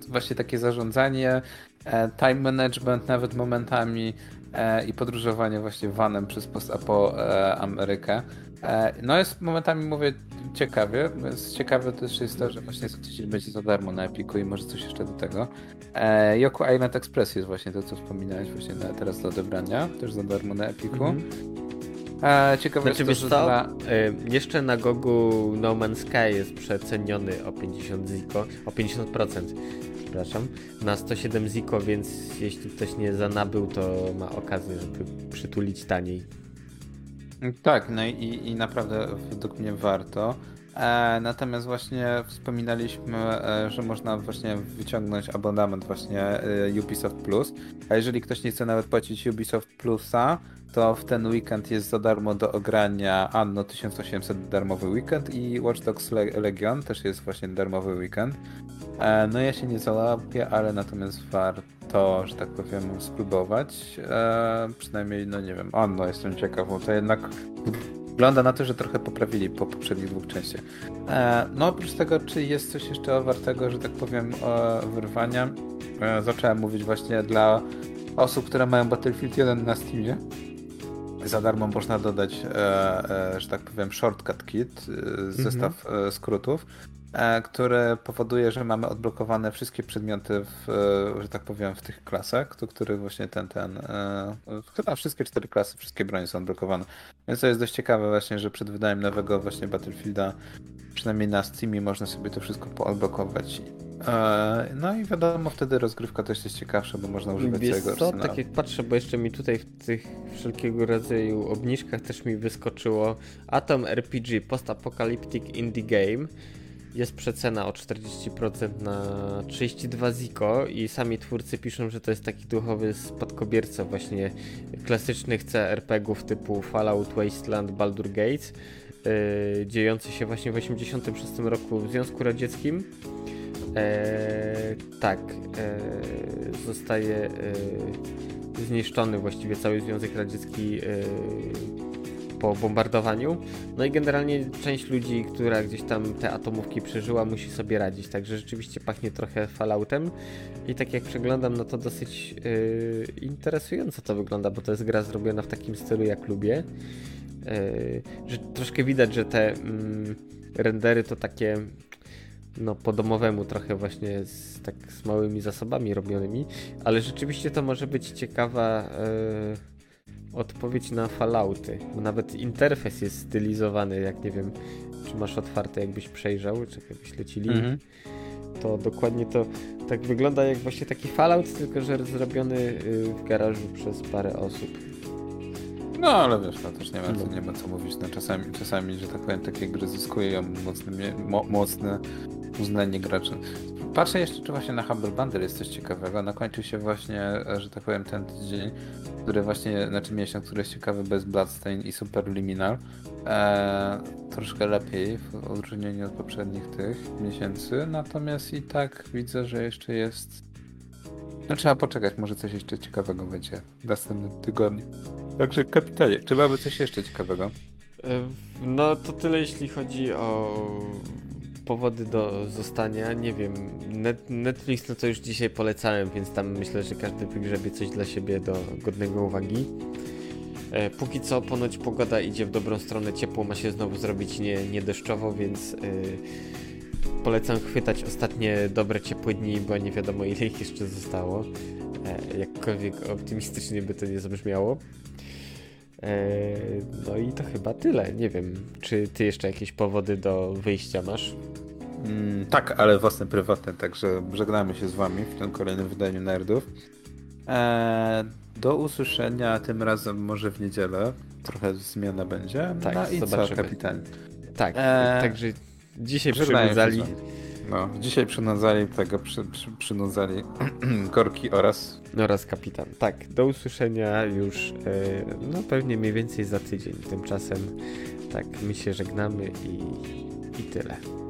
właśnie takie zarządzanie, time management nawet momentami i podróżowanie właśnie vanem przez post-apo e, Amerykę. E, no jest momentami, mówię, ciekawie, więc ciekawe też jest to, że właśnie co tydzień będzie za darmo na Epiku i może coś jeszcze do tego. E, Yoku Island Express jest właśnie to, co wspominałeś właśnie na, teraz do odebrania, też za darmo na Epiku. Mm -hmm. e, ciekawe znaczy, jest to, że dla... e, jeszcze na Gogu No Man's Sky jest przeceniony o 50 ziko, o 50%, przepraszam, na 107 ziko, więc jeśli ktoś nie zanabył, to ma okazję, żeby przytulić taniej. Tak, no i, i naprawdę według mnie warto. E, natomiast właśnie wspominaliśmy, e, że można właśnie wyciągnąć abonament właśnie e, Ubisoft Plus. A jeżeli ktoś nie chce nawet płacić Ubisoft Plusa, to w ten weekend jest za darmo do ogrania Anno 1800 darmowy weekend i Watch Dogs Legion też jest właśnie darmowy weekend. No ja się nie załapię, ale natomiast warto, że tak powiem, spróbować. Przynajmniej, no nie wiem, Anno jestem ciekaw, bo to jednak wygląda na to, że trochę poprawili po poprzednich dwóch częściach. E, no oprócz tego, czy jest coś jeszcze wartego, że tak powiem, wyrwania, zacząłem mówić właśnie dla osób, które mają Battlefield 1 na Steamie. Za darmo można dodać, że tak powiem, shortcut kit, zestaw mhm. skrótów E, które powoduje, że mamy odblokowane wszystkie przedmioty, w, e, że tak powiem, w tych klasach, do których właśnie ten, ten, e, chyba wszystkie cztery klasy, wszystkie bronie są odblokowane. Więc to jest dość ciekawe właśnie, że przed wydaniem nowego właśnie Battlefielda, przynajmniej na Steamie, można sobie to wszystko poodblokować. No i wiadomo, wtedy rozgrywka też jest ciekawsza, bo można używać Wiesz całego co, tak jak patrzę, bo jeszcze mi tutaj w tych wszelkiego rodzaju obniżkach też mi wyskoczyło Atom RPG Post-Apocalyptic Indie Game jest przecena o 40% na 32 Ziko i sami twórcy piszą, że to jest taki duchowy spadkobierca właśnie klasycznych CRPG-ów typu Fallout, Wasteland, Baldur Gates, yy, dziejący się właśnie w 86 roku w Związku Radzieckim. Eee, tak, eee, zostaje eee, zniszczony właściwie cały Związek Radziecki po bombardowaniu. No i generalnie część ludzi, która gdzieś tam te atomówki przeżyła, musi sobie radzić. Także rzeczywiście pachnie trochę Falloutem. I tak jak przeglądam, no to dosyć yy, interesująco to wygląda, bo to jest gra zrobiona w takim stylu, jak lubię. Yy, że troszkę widać, że te yy, rendery to takie no po domowemu trochę właśnie z, tak z małymi zasobami robionymi, ale rzeczywiście to może być ciekawa yy, odpowiedź na Fallouty. Bo nawet interfejs jest stylizowany, jak nie wiem, czy masz otwarte, jakbyś przejrzał, czy jakbyś lecili. Mm -hmm. To dokładnie to tak wygląda jak właśnie taki Fallout, tylko że zrobiony y, w garażu przez parę osób. No ale wiesz, no też nie ma, co, nie ma co mówić. No, czasami, czasami, że tak powiem, takie gry zyskują mocne, mo, mocne uznanie graczy. Patrzę jeszcze, czy właśnie na Humble Bundle jest coś ciekawego. Nakończył się właśnie, że tak powiem, ten tydzień który właśnie, znaczy miesiąc, który jest ciekawy bez Bloodstain i Superliminal. Eee, troszkę lepiej w odróżnieniu od poprzednich tych miesięcy, natomiast i tak widzę, że jeszcze jest. No trzeba poczekać, może coś jeszcze ciekawego będzie w następnym tygodniu. Także kapitanie, czy mamy coś jeszcze ciekawego? No to tyle jeśli chodzi o powody do zostania, nie wiem. Net, Netflix no to już dzisiaj polecałem, więc tam myślę, że każdy wygrzebie coś dla siebie do godnego uwagi. E, póki co ponoć pogoda idzie w dobrą stronę, ciepło ma się znowu zrobić nie, nie deszczowo, więc e, polecam chwytać ostatnie dobre ciepłe dni, bo nie wiadomo ile ich jeszcze zostało. E, jakkolwiek optymistycznie by to nie zabrzmiało. E, no i to chyba tyle. Nie wiem, czy ty jeszcze jakieś powody do wyjścia masz? Mm, tak, ale własne prywatne, także żegnamy się z wami w tym kolejnym wydaniu Nerdów. Eee, do usłyszenia tym razem może w niedzielę. Trochę zmiana będzie. Tak, no i zobaczymy. co, kapitan? Tak, eee, także dzisiaj przynudzali. No, dzisiaj przynudzali tego, przy, przy, przynudzali Korki oraz... Oraz kapitan. Tak, do usłyszenia już e, no pewnie mniej więcej za tydzień. Tymczasem tak, my się żegnamy i, i tyle.